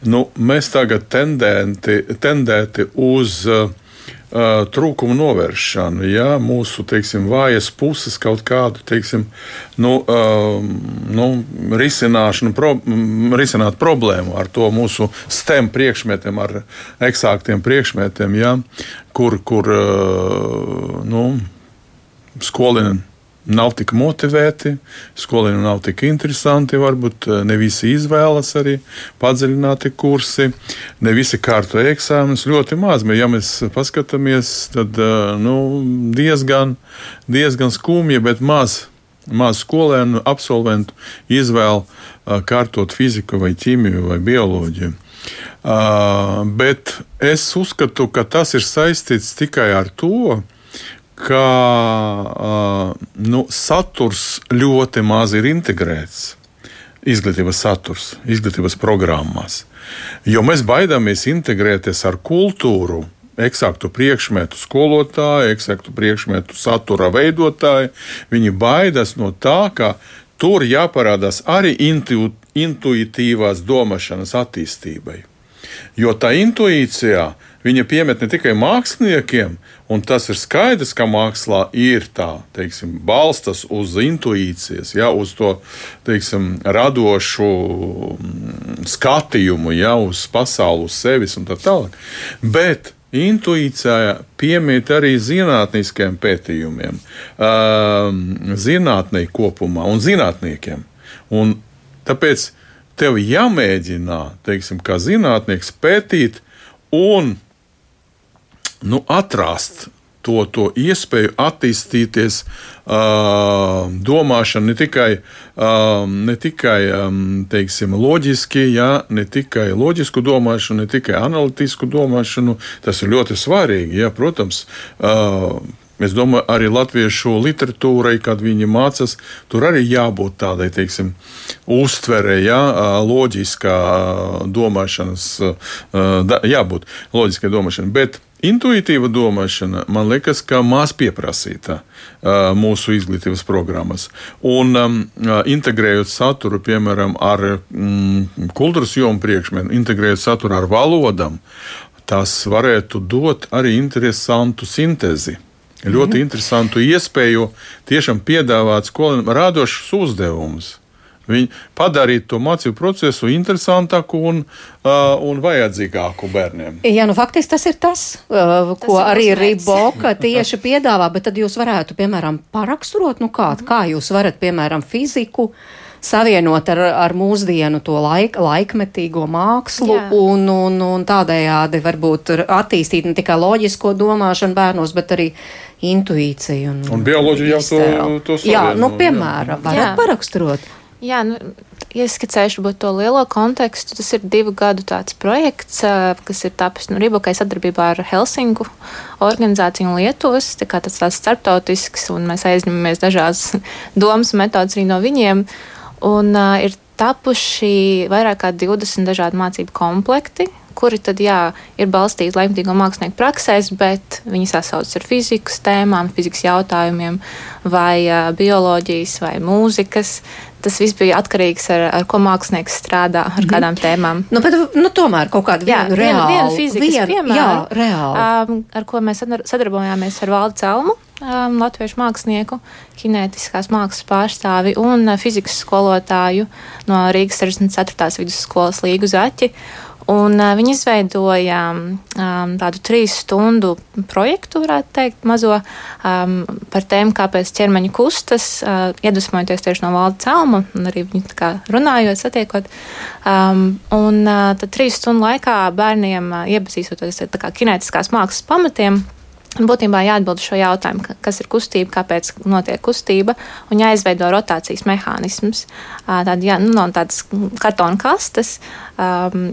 nu, mēs tagad tendenti, tendēti uz uh, trūkumu novēršanu, ja mūsu teiksim, vājas puses kaut kādu teiksim, nu, uh, nu, risināšanu, pro, risināt problēmu ar to mūsu STEM priekšmetiem, ar eksāktiem priekšmetiem, ja, kur, kur uh, nu, skolēni nav tik motivēti, skolēni nav tik interesanti, varbūt eh, ne visi izvēlas arī padziļināti kursi, ne visi kārto eksāmenus, ļoti maz. Ja mēs paskatāmies, tad eh, nu, diezgan, diezgan skumji, bet maz. Maz skolēnu absolventu izvēlu eh, kārtot fiziku, vai ķīmiju, vai bioloģiju. Uh, bet es uzskatu, ka tas ir saistīts tikai ar to, ka uh, nu, saturs ļoti maz ir integrēts. Izglītības saturs, izglītības programmās. Jo mēs baidāmies integrēties ar kultūru, eksaktu priekšmetu skolotāju, eksaktu priekšmetu satura veidotāju. Viņi baidās no tā, ka tur jāparādās arī intu, intuitīvās domāšanas attīstībai. Jo tā intuīcijā viņa piemet ne tikai māksliniekiem, Un tas ir skaidrs, ka mākslā ir tā, teiksim, balstas uz intuīcijas, ja, uz to teiksim, radošu mm, skatījumu, ja, uz pasauli, uz sevis un tā tālāk. Bet intuīcijā piemīt arī zinātniskiem pētījumiem, zinātnē kopumā un zinātniekiem. Un tāpēc tev jāmēģina, teiksim, kā zinātnieks pētīt un nu, atrast to, to iespēju attīstīties, uh, domāšana ne tikai, uh, ne tikai um, teiksim, loģiski, ja, ne tikai loģisku domāšanu, ne tikai analītisku domāšanu. Tas ir ļoti svarīgi. Ja, protams, uh, Es domāju, arī latviešu literatūrai, kad viņi mācās, tur arī jābūt tādai, teiksim, uztverei, ja, loģiskā domāšanas, jābūt loģiskai domāšanai. Bet Intuitīva domāšana, man liekas, ka maz pieprasīta mūsu izglītības programmas. Un um, integrējot saturu, piemēram, ar mm, kultūras jomu priekšmetu, integrējot saturu ar valodām, tas varētu dot arī interesantu sintēzi. Ļoti mm. interesantu iespēju tiešām piedāvāt skolēniem radošus uzdevumus. Viņi padarītu to mācību procesu interesantāku un, uh, un vajadzīgāku bērniem. Jā, nu faktiski tas ir tas, uh, ko tas arī Riboka tieši piedāvā, bet tad jūs varētu, piemēram, paraksturot, nu kā, kā jūs varat, piemēram, fiziku savienot ar, ar mūsdienu to laik, laikmetīgo mākslu Jā. un, un, un tādējādi varbūt attīstīt ne tikai loģisko domāšanu bērnos, bet arī intuīciju. Un, un bioloģija jau to, to savieno. Jā, nu, piemēram, varat paraksturot. Jā, nu, ieskicējuši ja to lielo kontekstu. Tas ir divu gadu projekts, kas ir tapis nu, Rībokai sadarbībā ar Helsinku organizāciju Lietuvas. Tā tas tāds starptautisks, un mēs aizņemamies dažādas domas un metodas arī no viņiem. Un uh, ir tapuši vairāk kā 20 dažādi mācību komplekti, kuri tad, jā, ir balstīti laikmatīgo mākslinieku praksēs, bet viņi sasaucas ar fizikas tēmām, fizikas jautājumiem, vai uh, bioloģijas, vai mūzikas tas viss bija atkarīgs no ar ko mākslinieks strādā, ar mm kādām tēmām. Nu, bet, nu, tomēr kaut kāda jā, vienu, reālu, vienu, vienu fizikas vien, piemēru, jā, reāli. um, ar ko mēs sadarbojāmies ar Valdu Celmu. Um, latviešu mākslinieku, kinētiskās mākslas pārstāvi un fizikas skolotāju no Rīgas 64. vidusskolas Līgu Zaķi. Un, uh, viņi izveidoja um, tādu trīs stundu projektu, varētu teikt, mazo um, par tēmu, kāpēc ķermeņa kustas, uh, iedvesmojoties tieši no valda celma, un arī viņi kā runājot, satiekot. Um, un uh, tad trīs stundu laikā bērniem uh, iepazīstoties ar kinētiskās mākslas pamatiem. Būtībā jāatbild šo jautājumu, kas ir kustība, kāpēc notiek kustība, un jāizveido rotācijas mehānisms. Tāda, jā, nu, no tādas kartona kastes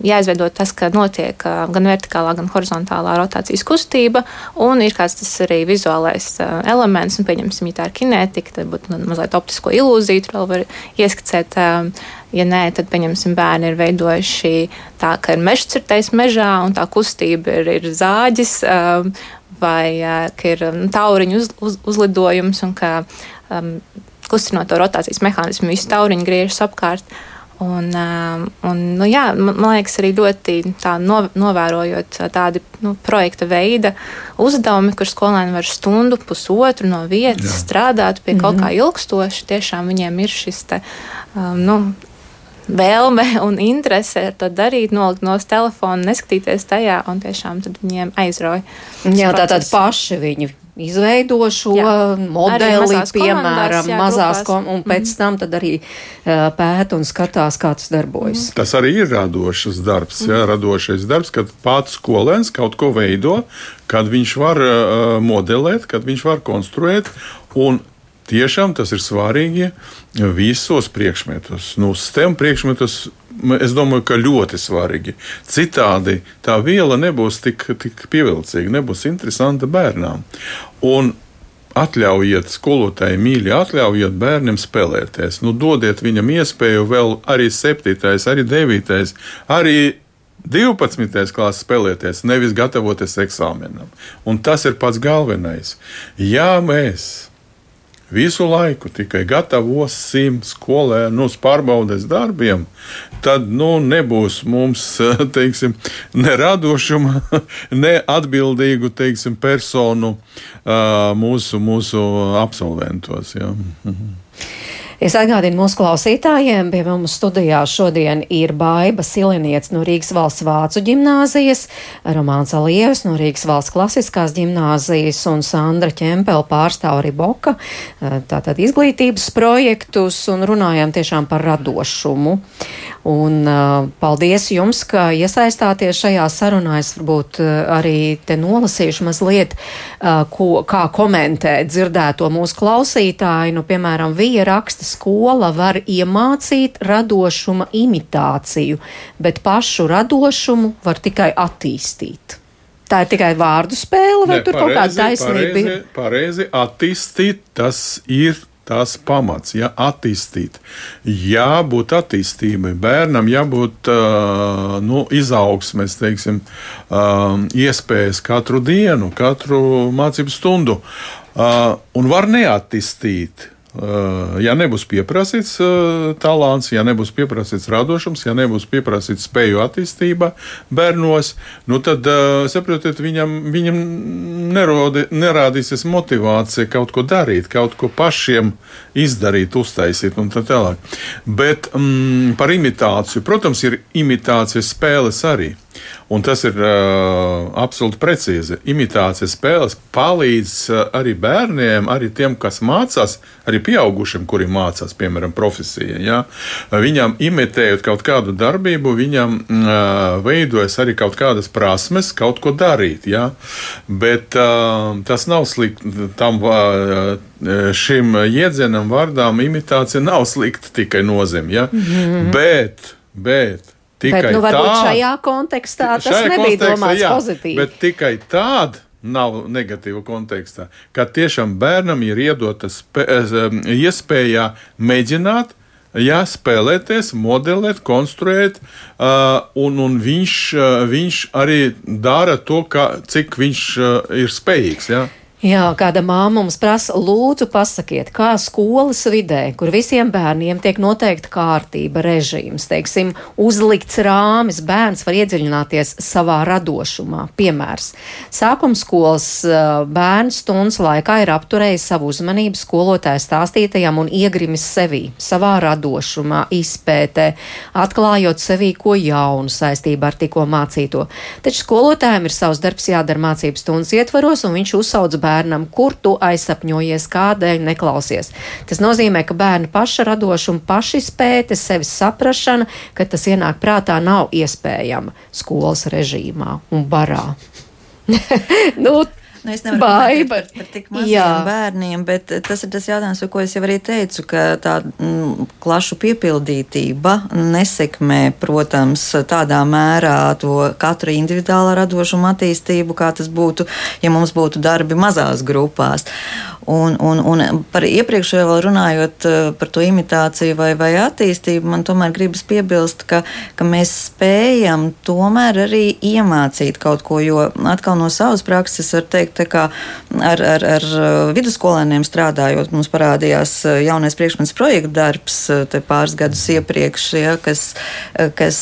jāizveido tas, ka notiek gan vertikālā, gan horizontālā rotācijas kustība, un ir kāds tas arī vizuālais elements, un pieņemsim, ja tā ir kinētika, tad būtu mazliet optisko ilūziju, tur vēl var ieskicēt. Ja nē, tad, pieņemsim, bērni ir veidojuši tā, ka ir mežs cirtais mežā, un tā kustība ir, ir zāģis, um, vai ka ir um, tauriņu uz, uz, uzlidojums un ka um, kustinot to rotācijas mehānismu, visi tauriņi griežas apkārt. Un, un, nu, jā, man, man liekas, arī ļoti tā, no, novērojot tādu nu, projekta veida uzdevumi, kur skolēni var stundu, pusotru no vietas jā. strādāt pie mm -hmm. kaut kā ilgstoši. Tiešām viņiem ir šis te, um, nu, vēlme un interese to darīt, nolikt no telefona, neskatīties tajā un tiešām viņiem aizrauja. Jā, tā tad paši viņi izveido šo Jā. modeli, mazās piemēram, jā, mazās kom un pēc tam tad arī uh, pēta un skatās, kā tas darbojas. Tas arī ir radošs darbs, jā, radošais darbs, kad pats skolēns kaut ko veido, kad viņš var uh, modelēt, kad viņš var konstruēt. Un tiešām tas ir svarīgi visos priekšmetos. Nu, STEM priekšmetos es domāju, ka ļoti svarīgi. Citādi tā viela nebūs tik, tik pievilcīga, nebūs interesanta bērnām. Un atļaujiet skolotājiem, mīļi, atļaujiet bērnam spēlēties. Nu, dodiet viņam iespēju vēl arī 7, arī 9, arī 12. klases spēlēties, nevis gatavoties eksāmenam. Un tas ir pats galvenais. Ja mēs visu laiku tikai gatavosim skolēnu uz pārbaudes darbiem, tad nu, nebūs mums teiksim, ne radošuma, ne atbildīgu teiksim, personu mūsu, mūsu absolventos. Ja. Mhm. Es atgādinu mūsu klausītājiem, pie mums studijā šodien ir Baiva Siliniec no Rīgas valsts vācu ģimnāzijas, Romāns Alievs no Rīgas valsts klasiskās ģimnāzijas un Sandra Ķempela pārstāv arī Boka, tātad izglītības projektus un runājām tiešām par radošumu. Un uh, paldies jums, ka iesaistāties šajā sarunā. Es varbūt uh, arī te nolasīšu mazliet, ko, kā komentē dzirdēto mūsu klausītāju. Nu, piemēram, Vija raksta, skola var iemācīt radošuma imitāciju, bet pašu radošumu var tikai attīstīt. Tā ir tikai vārdu spēle, vai Ne, tur kaut kāda pareizi, taisnība ir? pareizi, pareizi attīstīt, tas ir tas pamats, ja attīstīt. Jābūt attīstībai, bērnam jābūt uh, nu, izaugsmes, teiksim, uh, iespējas katru dienu, katru mācību stundu. Uh, un var neattīstīt. Ja nebūs pieprasīts talants, ja nebūs pieprasīts radošums, ja nebūs pieprasīts spēju attīstība bērnos, nu tad, uh, saprotiet, viņam, viņam nerodi, nerādīsies motivācija kaut ko darīt, kaut ko pašiem izdarīt, uztaisīt un tā tālāk. Bet mm, par imitāciju, protams, ir imitācijas spēles arī. Un tas ir uh, absolūti precīzi. Imitācijas spēles palīdz uh, arī bērniem, arī tiem, kas mācās, arī pieaugušiem, kuri mācās, piemēram, profesijā. Ja? Viņam imitējot kaut kādu darbību, viņam uh, veidojas arī kaut kādas prasmes, kaut ko darīt. Ja? Bet uh, tas nav slikti. Tam, uh, šim jēdzienam, vārdām, imitācija nav slikta tikai nozīme. Ja? Mm -hmm. Bet, bet Tikai Bet, nu, varbūt tā, šajā kontekstā tas šajā nebija kontekstā, domāts jā, pozitīvi. Bet tikai tāda nav negatīva kontekstā, ka tiešām bērnam ir iedota iespēja mēģināt. Jā, spēlēties, modelēt, konstruēt, uh, un, un viņš, uh, viņš arī dara to, kā, cik viņš uh, ir spējīgs. Jā. Jā, kāda māma mums prasa, lūdzu, pasakiet, kā skolas vidē, kur visiem bērniem tiek noteikta kārtība, režīms, teiksim, uzlikts rāmis, bērns var iedziļināties savā radošumā. Piemērs. Sākuma skolas bērns stundas laikā ir apturējis savu uzmanību skolotāja stāstītajam un iegrimis sevī, savā radošumā, izpētē, atklājot sevī ko jaunu saistībā ar tikko mācīto. Taču skolotājiem ir savs darbs jādara mācības stundas ietvaros, un viņš uzsauc bērnam, kur tu aizsapņojies, kādēļ neklausies. Tas nozīmē, ka bērna paša radošuma, pašizpēte, sevis saprašana, ka tas ienāk prātā nav iespējama skolas režīmā un barā. nu, Nu, es nevaru Baiba. par, par tik maziem Jā. bērniem, bet tas ir tas jautājums, ko es jau arī teicu, ka tā mm, klašu piepildītība nesekmē, protams, tādā mērā to katra individuālā radošuma attīstību, kā tas būtu, ja mums būtu darbi mazās grupās. Un, un, un par iepriekšējo vēl runājot eh, par to imitāciju vai, vai attīstību, man tomēr gribas piebilst, ka, ka mēs spējam tomēr arī iemācīt kaut ko, jo atkal no savas prakses var teikt, kā ar, ar, ar vidusskolēniem strādājot, mums parādījās eh, jaunais priekšmets projekta darbs eh, pāris gadus iepriekš, ja, kas, kas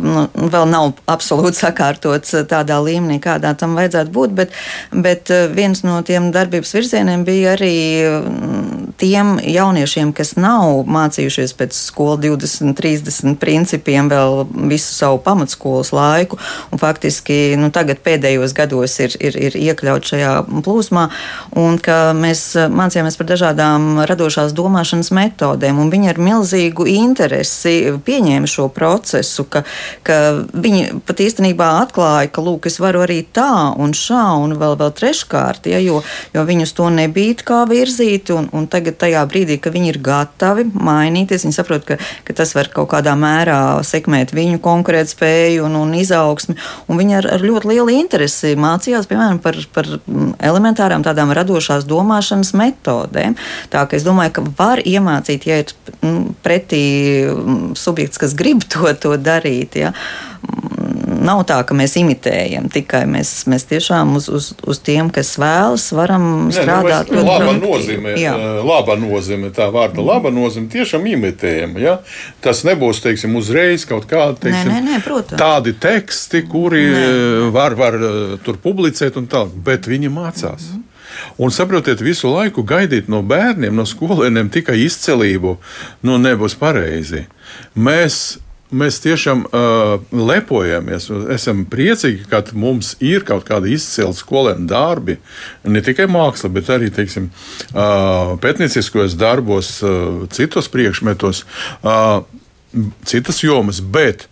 nu, vēl nav absolūti sakārtots tādā līmenī, kādā tam vajadzētu būt, bet, bet viens no tiem darbības virzieniem bija bija arī mm, tiem jauniešiem, kas nav mācījušies pēc skolas 20, 30 principiem vēl visu savu pamatskolas laiku, un faktiski nu, tagad pēdējos gados ir, ir, ir iekļaut šajā plūsmā, un ka mēs mācījāmies par dažādām radošās domāšanas metodēm, un viņi ar milzīgu interesi pieņēma šo procesu, ka, ka viņi pat īstenībā atklāja, ka, lūk, es varu arī tā un šā un vēl, vēl treškārt, ja, jo, jo viņus to nebija kā virzīti, un, un tagad tajā brīdī, ka viņi ir gatavi mainīties, viņi saprot, ka, ka tas var kaut kādā mērā sekmēt viņu konkurētspēju un, un izaugsmi, un viņi ar, ar ļoti lielu interesi mācījās, piemēram, par, par elementārām tādām radošās domāšanas metodēm. Tā ka es domāju, ka var iemācīt, ja ir pretī subjekts, kas grib to, to darīt. Ja nav tā, ka mēs imitējam tikai mēs, mēs tiešām uz, uz, uz tiem, kas vēlas, varam Nē, strādāt. Nu, laba nozīme, jā. laba nozīme, tā vārda laba nozīme tiešām imitējam. Ja? Tas nebūs, teiksim, uzreiz kaut kādi teiksim, nē, nē, nē, tādi teksti, kuri nē. var, var tur publicēt un tā, bet viņi mācās. Mm -hmm. Un saprotiet, visu laiku gaidīt no bērniem, no skolēniem tikai izcelību, nu nebūs pareizi. Mēs mēs tiešām uh, lepojamies, esam priecīgi, ka mums ir kaut kāda izcila skolēna darbi, ne tikai māksla, bet arī teiksim, uh, pētnieciskos darbos, uh, citos priekšmetos, uh, citas jomas. Bet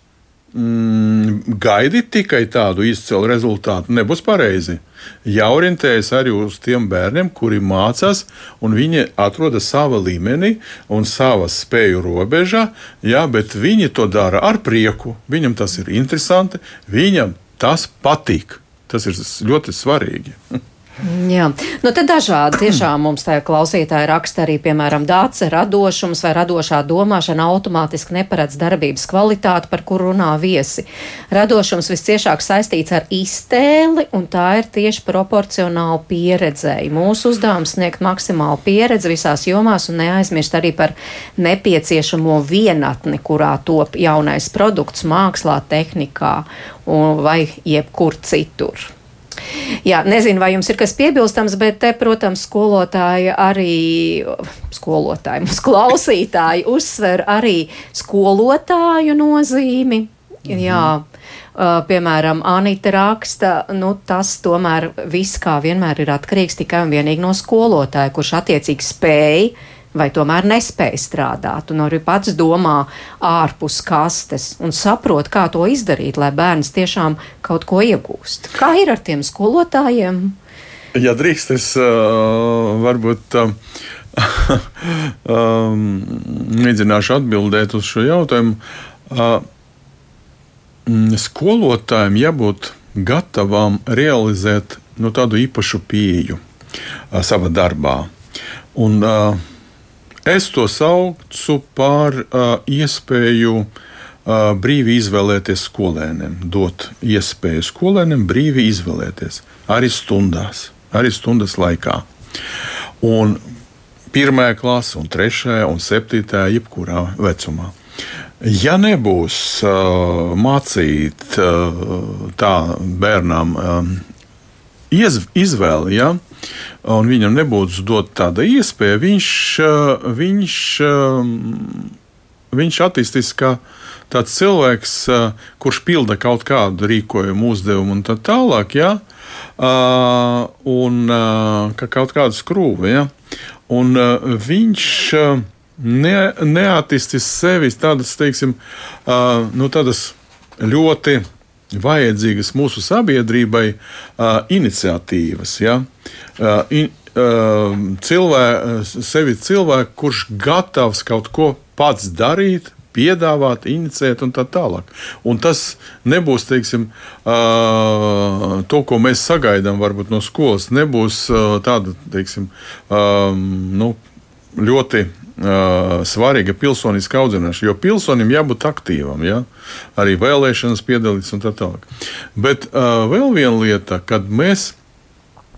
mm, gaidīt tikai tādu izcilu rezultātu nebūs pareizi. Jāorientējas arī uz tiem bērniem, kuri mācās, un viņi atrodas savā līmenī un savas spēju robežā, jā, bet viņi to dara ar prieku. Viņam tas ir interesanti, viņam tas patīk. Tas ir ļoti svarīgi. Jā, nu te dažādi tiešām mums tā klausītāji raksta arī, piemēram, dāce radošums vai radošā domāšana automātiski neparedz darbības kvalitāti, par kuru runā viesi. Radošums visciešāk saistīts ar iztēli, un tā ir tieši proporcionāli pieredzēji. Mūsu uzdevums sniegt maksimālu pieredzi visās jomās un neaizmirst arī par nepieciešamo vienatni, kurā top jaunais produkts mākslā, tehnikā un vai jebkur citur. Jā, nezinu, vai jums ir kas piebilstams, bet te, protams, skolotāji arī, skolotāji, mums klausītāji uzsver arī skolotāju nozīmi. Mhm. Jā. Uh, piemēram, Anita raksta, nu, tas tomēr viss kā vienmēr ir atkarīgs tikai un vienīgi no skolotāja, kurš attiecīgi spēj vai tomēr nespēj strādāt, un arī pats domā ārpus kastes un saprot, kā to izdarīt, lai bērns tiešām kaut ko iegūst. Kā ir ar tiem skolotājiem? Ja drīkst, es uh, varbūt. Uh, um, mēģināšu atbildēt uz šo jautājumu. Uh, skolotājiem jābūt gatavam realizēt nu, tādu īpašu pieeju uh, savā darbā. Un, uh, Es to saucu par uh, iespēju uh, brīvi izvēlēties skolēniem, dot iespēju skolēniem brīvi izvēlēties arī stundās, arī stundas laikā. Un pirmā klase, un trešā, un septītā, jebkurā vecumā. Ja nebūs uh, mācīt uh, tā bērnam um, iz, izvēle, ja, un viņam nebūtu dot tāda iespēja, viņš, eh, viņš, eh, viņš attīstīs kā tāds cilvēks, eh, kurš pilda kaut kādu rīkojumu, uzdevumu un tā tālāk, ja, un kā kaut kādu skrūvi. Ja, un viņš ne, neattīstīs sevi tādas, teiksim, nu, tādas ļoti vajadzīgas mūsu sabiedrībai uh, iniciatīvas. Ja? Uh, in, uh, cilvē, sevi cilvēku, kurš gatavs kaut ko pats darīt, piedāvāt, inicēt un tā tālāk. Un tas nebūs, teiksim, to, ko mēs sagaidām varbūt no skolas, nebūs tāda, teiksim, nu, ļoti svarīga pilsoniska audzināšana, jo pilsonim jābūt aktīvam, ja? arī vēlēšanas piedalīties un tā tālāk. Bet uh, vēl viena lieta, kad mēs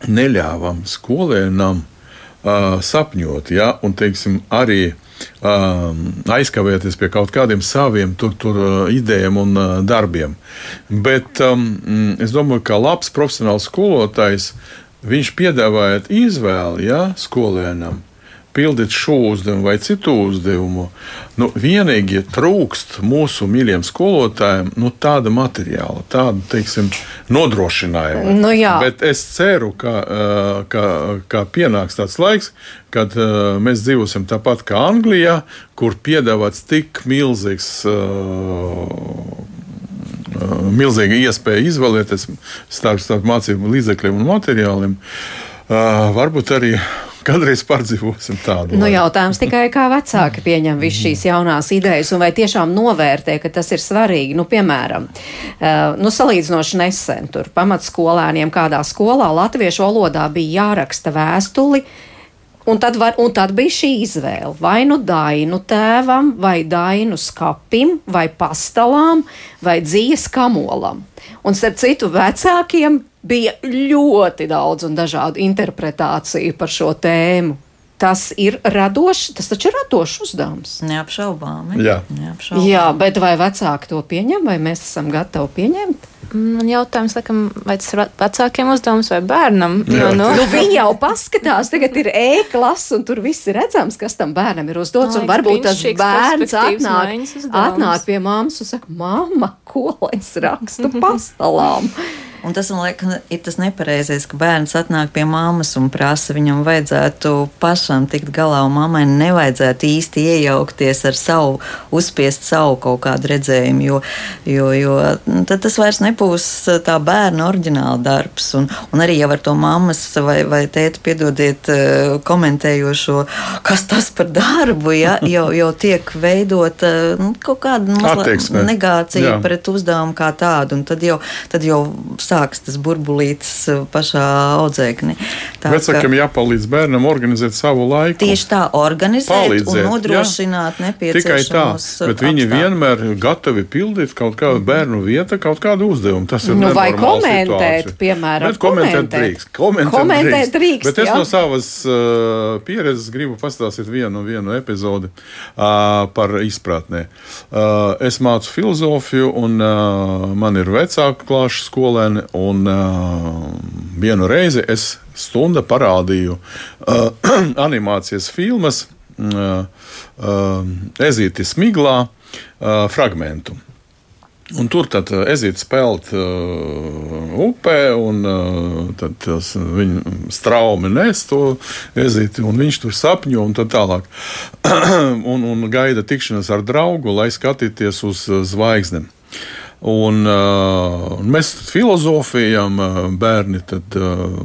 neļāvām skolēnam uh, sapņot, ja? un teiksim, arī um, aizkavēties pie kaut kādiem saviem tur, tur, idejām un uh, darbiem. Bet um, es domāju, ka labs profesionāls skolotājs viņš piedāvāja izvēli ja, skolēnam pildīt šo uzdevumu vai citu uzdevumu. Nu, vienīgi trūkst mūsu mīļiem skolotājiem nu, tāda materiāla, tāda teiksim, nodrošinājuma. Nu, jā. Bet es ceru, ka, uh, ka, ka pienāks tāds laiks, kad uh, mēs dzīvosim tāpat kā Anglijā, kur piedāvāts tik milzīgs. Uh, Milzīga iespēja izvēlēties starp, starp mācību līdzekļiem un materiāliem. Uh, varbūt arī Kādreiz pārdzīvosim tādu. Nu, jautājums tikai, kā vecāki pieņem visu šīs jaunās idejas, un vai tiešām novērtē, ka tas ir svarīgi. Nu, piemēram, uh, nu, salīdzinoši nesen tur pamatskolēniem kādā skolā latviešu valodā bija jāraksta vēstuli. Un tad, var, un tad bija šī izvēle. Vai nu dainu tēvam, vai dainu skapim, vai pastalām, vai dzīves kamolam. Un starp citu, vecākiem bija ļoti daudz un dažādu interpretāciju par šo tēmu. Tas ir radošs, tas taču ir radošs uzdevums. Neapšaubāmi. Jā. Neapšaubāmi. Jā, bet vai vecāki to pieņem, vai mēs esam gatavi pieņemt? Man jautājums, laikam, vai tas ir vecākiem uzdevums vai bērnam? Jā. Jo, nu, Nu, viņi jau paskatās, tagad ir e-klasa, un tur viss ir redzams, kas tam bērnam ir uzdots. Liekas, varbūt tas bērns atnāk, atnāk pie mammas un saka, mamma, ko lai es rakstu pastalām? Un tas man liekas, ir tas nepareizais, ka bērns atnāk pie mammas un prasa, viņam vajadzētu pašam tikt galā, un mammai nevajadzētu īsti iejaukties ar savu, uzspiest savu kaut kādu redzējumu, jo, jo, jo nu, tad tas vairs nebūs tā bērna oriģināla darbs. Un, un arī jau ar to mammas vai, vai tēti piedodiet eh, komentējošo, kas tas par darbu, ja, jau, jau tiek veidota nu, kaut kāda Attieksme. negācija Jā. pret uzdevumu kā tādu, un tad jau, tad jau sāks tas burbulītis uh, pašā audzēknī. Tā ka Vecākam jāpalīdz bērnam organizēt savu laiku. tieši tā organizēt palīdzēt, un nodrošināt Tikai tā, nepieciešamos bet viņi apstākļus. vienmēr gatavi pildīt kaut kādu bērnu vietu, kaut kādu uzdevumu. Tas ir Nu, vai komentēt, situācija. piemēram, Bet komentēt komentēt. drīkst. Komentēt, Komentēt drīkst, Bet es jā. no savas uh, pieredzes gribu pastāstīt vienu, vienu epizodi uh, par izpratnē. Uh, es mācu filozofiju, un uh, man ir vecāka klāša skolēni, un uh, vienu reizi es stunda parādīju uh, animācijas filmas uh, uh, Ezīti Smiglā uh, fragmentu. Un tur tad uh, ezīte spēlēt uh, upē, un uh, tad tas, viņa straumi nes to ezīti, un viņš tur sapņo un tā tālāk. un, un gaida tikšanās ar draugu, lai skatīties uz uh, zvaigznēm. Un, uh, mēs filozofējam, uh, bērni tad, uh,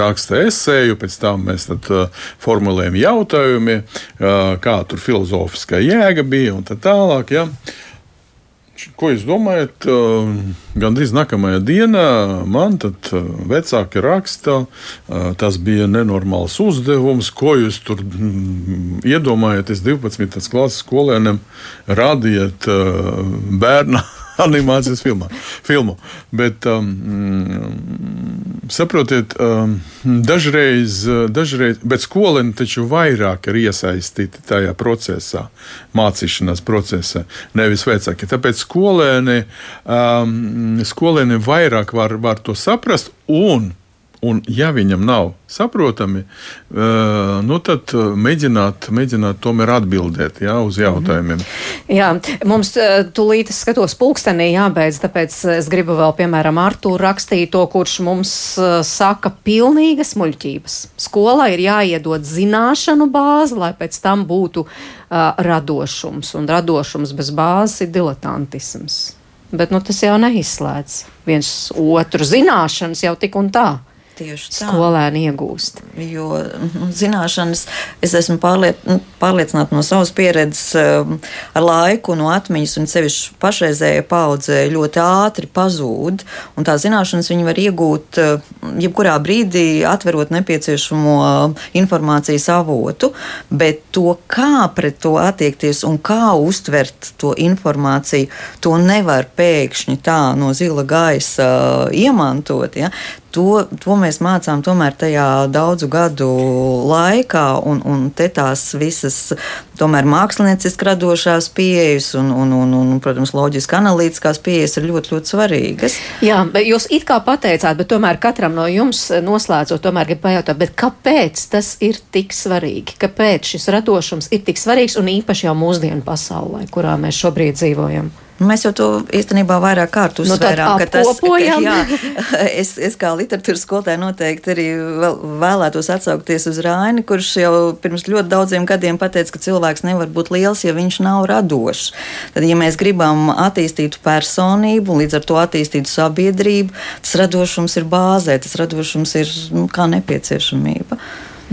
raksta esēju, pēc tam mēs tad, uh, formulējam jautājumu, uh, kā tur filozofiskā jēga bija un tā tālāk. Ja. Ko jūs domājat? Uh, Gan drīz nākamajā dienā man tad vecāki raksta, uh, tas bija nenormāls uzdevums, ko jūs tur mm, iedomājaties 12. klases skolēniem rādījat uh, bērnu animācijas filmā, filmu. Bet, um, mm, saprotiet, um, dažreiz, dažreiz, bet skolēni taču vairāk ir iesaistīti tajā procesā, mācīšanās procesā, nevis vecāki. Tāpēc skolēni, um, skolēni vairāk var, var to saprast un Un, ja viņam nav saprotami, uh, nu tad uh, mēģināt, mēģināt tomēr atbildēt jā, uz jautājumiem. Jā, mums eh, tūlīt skatos pulkstenī jābeidz, tāpēc es gribu vēl, piemēram, Artūru rakstīt to, kurš mums eh, saka pilnīgas muļķības. Skolā ir jāiedod zināšanu bāzi, lai pēc tam būtu uh, radošums, un radošums bez bāzes ir diletantisms. Bet nu, tas jau neizslēdz viens otru zināšanas jau tik un tā. Tieši tā. Skolēni iegūst. Jo zināšanas, es esmu pārliet, nu, pārliecināta no savas pieredzes, um, ar laiku, no atmiņas, un sevišķi pašreizējai paudzē ļoti ātri pazūd. Un tā zināšanas viņi var iegūt uh, jebkurā brīdī, atverot nepieciešamo uh, informācijas avotu, bet to, kā pret to attiekties un kā uztvert to informāciju, to nevar pēkšņi tā no zila gaisa uh, iemantot. Ja? To, to mēs mācām tomēr tajā daudzu gadu laikā, un, un te tās visas tomēr mākslinieciski radošās pieejas un, un, un, un protams, loģiski analītiskās pieejas ir ļoti, ļoti svarīgas. Jā, bet jūs it kā pateicāt, bet tomēr katram no jums noslēdzot, tomēr gribu pajautāt, kāpēc tas ir tik svarīgi? Kāpēc šis radošums ir tik svarīgs un īpaši jau mūsdienu pasaulē, kurā mēs šobrīd dzīvojam? Mēs jau to īstenībā vairāk kārt Nu, uzsvērām. ka tas, ka, apkopojam. jā, es, es kā literatūras skolotāja noteikti arī vēl, vēlētos atsaukties uz Raini, kurš jau pirms ļoti daudziem gadiem pateica, ka cilvēks nevar būt liels, ja viņš nav radošs. Tad, ja mēs gribam attīstīt personību, līdz ar to attīstīt sabiedrību, tas radošums ir bāzē, tas radošums ir nu, kā nepieciešamība.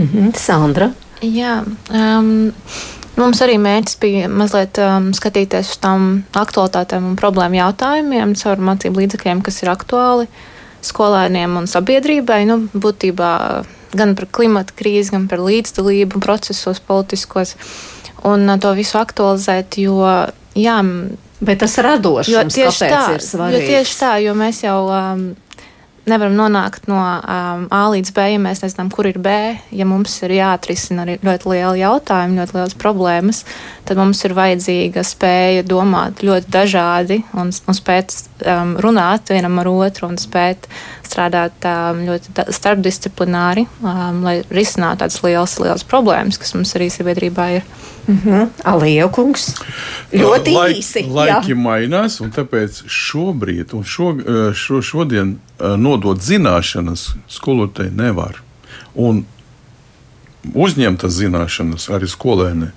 Mhm. Sandra. Jā, um, mums arī mērķis bija mazliet um, skatīties uz tām aktualitātēm un problēmu jautājumiem caur mācību līdzekļiem, kas ir aktuāli skolēniem un sabiedrībai. Nu, būtībā gan par klimata krīzi, gan par līdzdalību procesos politiskos. Un uh, to visu aktualizēt, jo jā, Bet tas radošums, Jo tieši tā, ir svarīgs? jo tieši tā, jo mēs jau um, nevaram nonākt no um, A līdz B, ja mēs nezinām, kur ir B. Ja mums ir jāatrisina arī ļoti liela jautājuma, ļoti liels problēmas, tad mums ir vajadzīga spēja domāt ļoti dažādi un, un spēt um, runāt vienam ar otru un spēt strādāt um, ļoti starpdisciplināri, um, lai risinātu tādas lielas, lielas problēmas, kas mums arī sabiedrībā ir. Mhm. Alija kungs. Ļoti Laik- īsi. Laiki jā. mainās, un tāpēc šobrīd, un šo, šo, šodien eh, nodot zināšanas skolotājai nevar. Un uzņemt tas zināšanas arī skolēni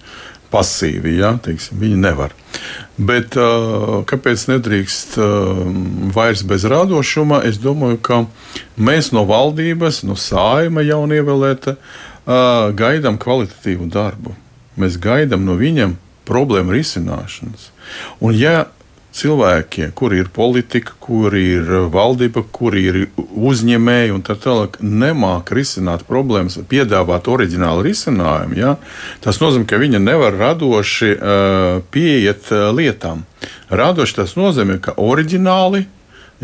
pasīvi, ja, teiksim, viņi nevar. Bet uh, kāpēc nedrīkst uh, vairs bez radošuma? Es domāju, ka mēs no valdības, no sājuma jaunievēlēta, uh, gaidām kvalitatīvu darbu. Mēs gaidām no viņiem problēmu risināšanas. Un, ja cilvēki, kuri ir politika, kuri ir valdība, kuri ir uzņēmēji un tā tālāk, nemāķi risināt problēmas, piedāvāt oriģinālu risinājumu, ja, tas nozīmē, ka viņi nevar radoši uh, pieiet uh, lietām. Radoši tas nozīmē, ka oriģināli.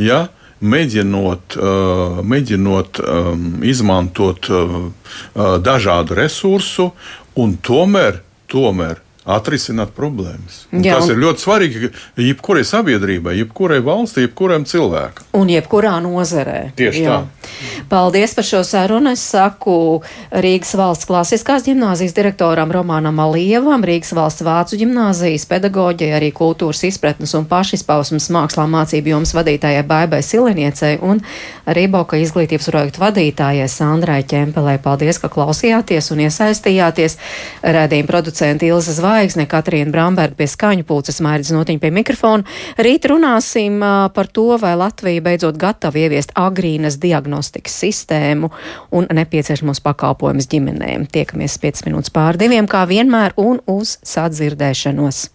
Ja, Mēģinot, uh, mēģinot um, izmantot uh, dažādu resursu, un tomēr, tomēr atrisināt problēmas. Jā, tas un- ir ļoti svarīgi jebkurai sabiedrībai, jebkurai valstī, jebkuram cilvēkam. Un jebkurā nozarē. Tieši Jā. Paldies par šo sarunu. Es saku Rīgas valsts klasiskās gimnāzijas direktoram Romanam Alievam, Rīgas valsts vācu gimnāzijas pedagoģijai, arī kultūras izpratnes un pašizpausmas mākslā mācību jomas vadītājai Baibai Siliniecei un arī Boka izglītības projektu vadītājai Sandrai Ķempelē. Paldies, ka klausījāties un iesaistījāties. Rēdījuma producenta Ilza Zvaigzne, Katrīna Bramberga pie skaņu pulces, Mairis Notiņa pie mikrofona. Rīt runāsim par to, vai Latvija beidzot gatava ieviest agrīnas diagnostikas sistēmu un nepieciešamos pakalpojumus ģimenēm. Tiekamies 5 minūtes pār diviem, kā vienmēr, un uz sadzirdēšanos.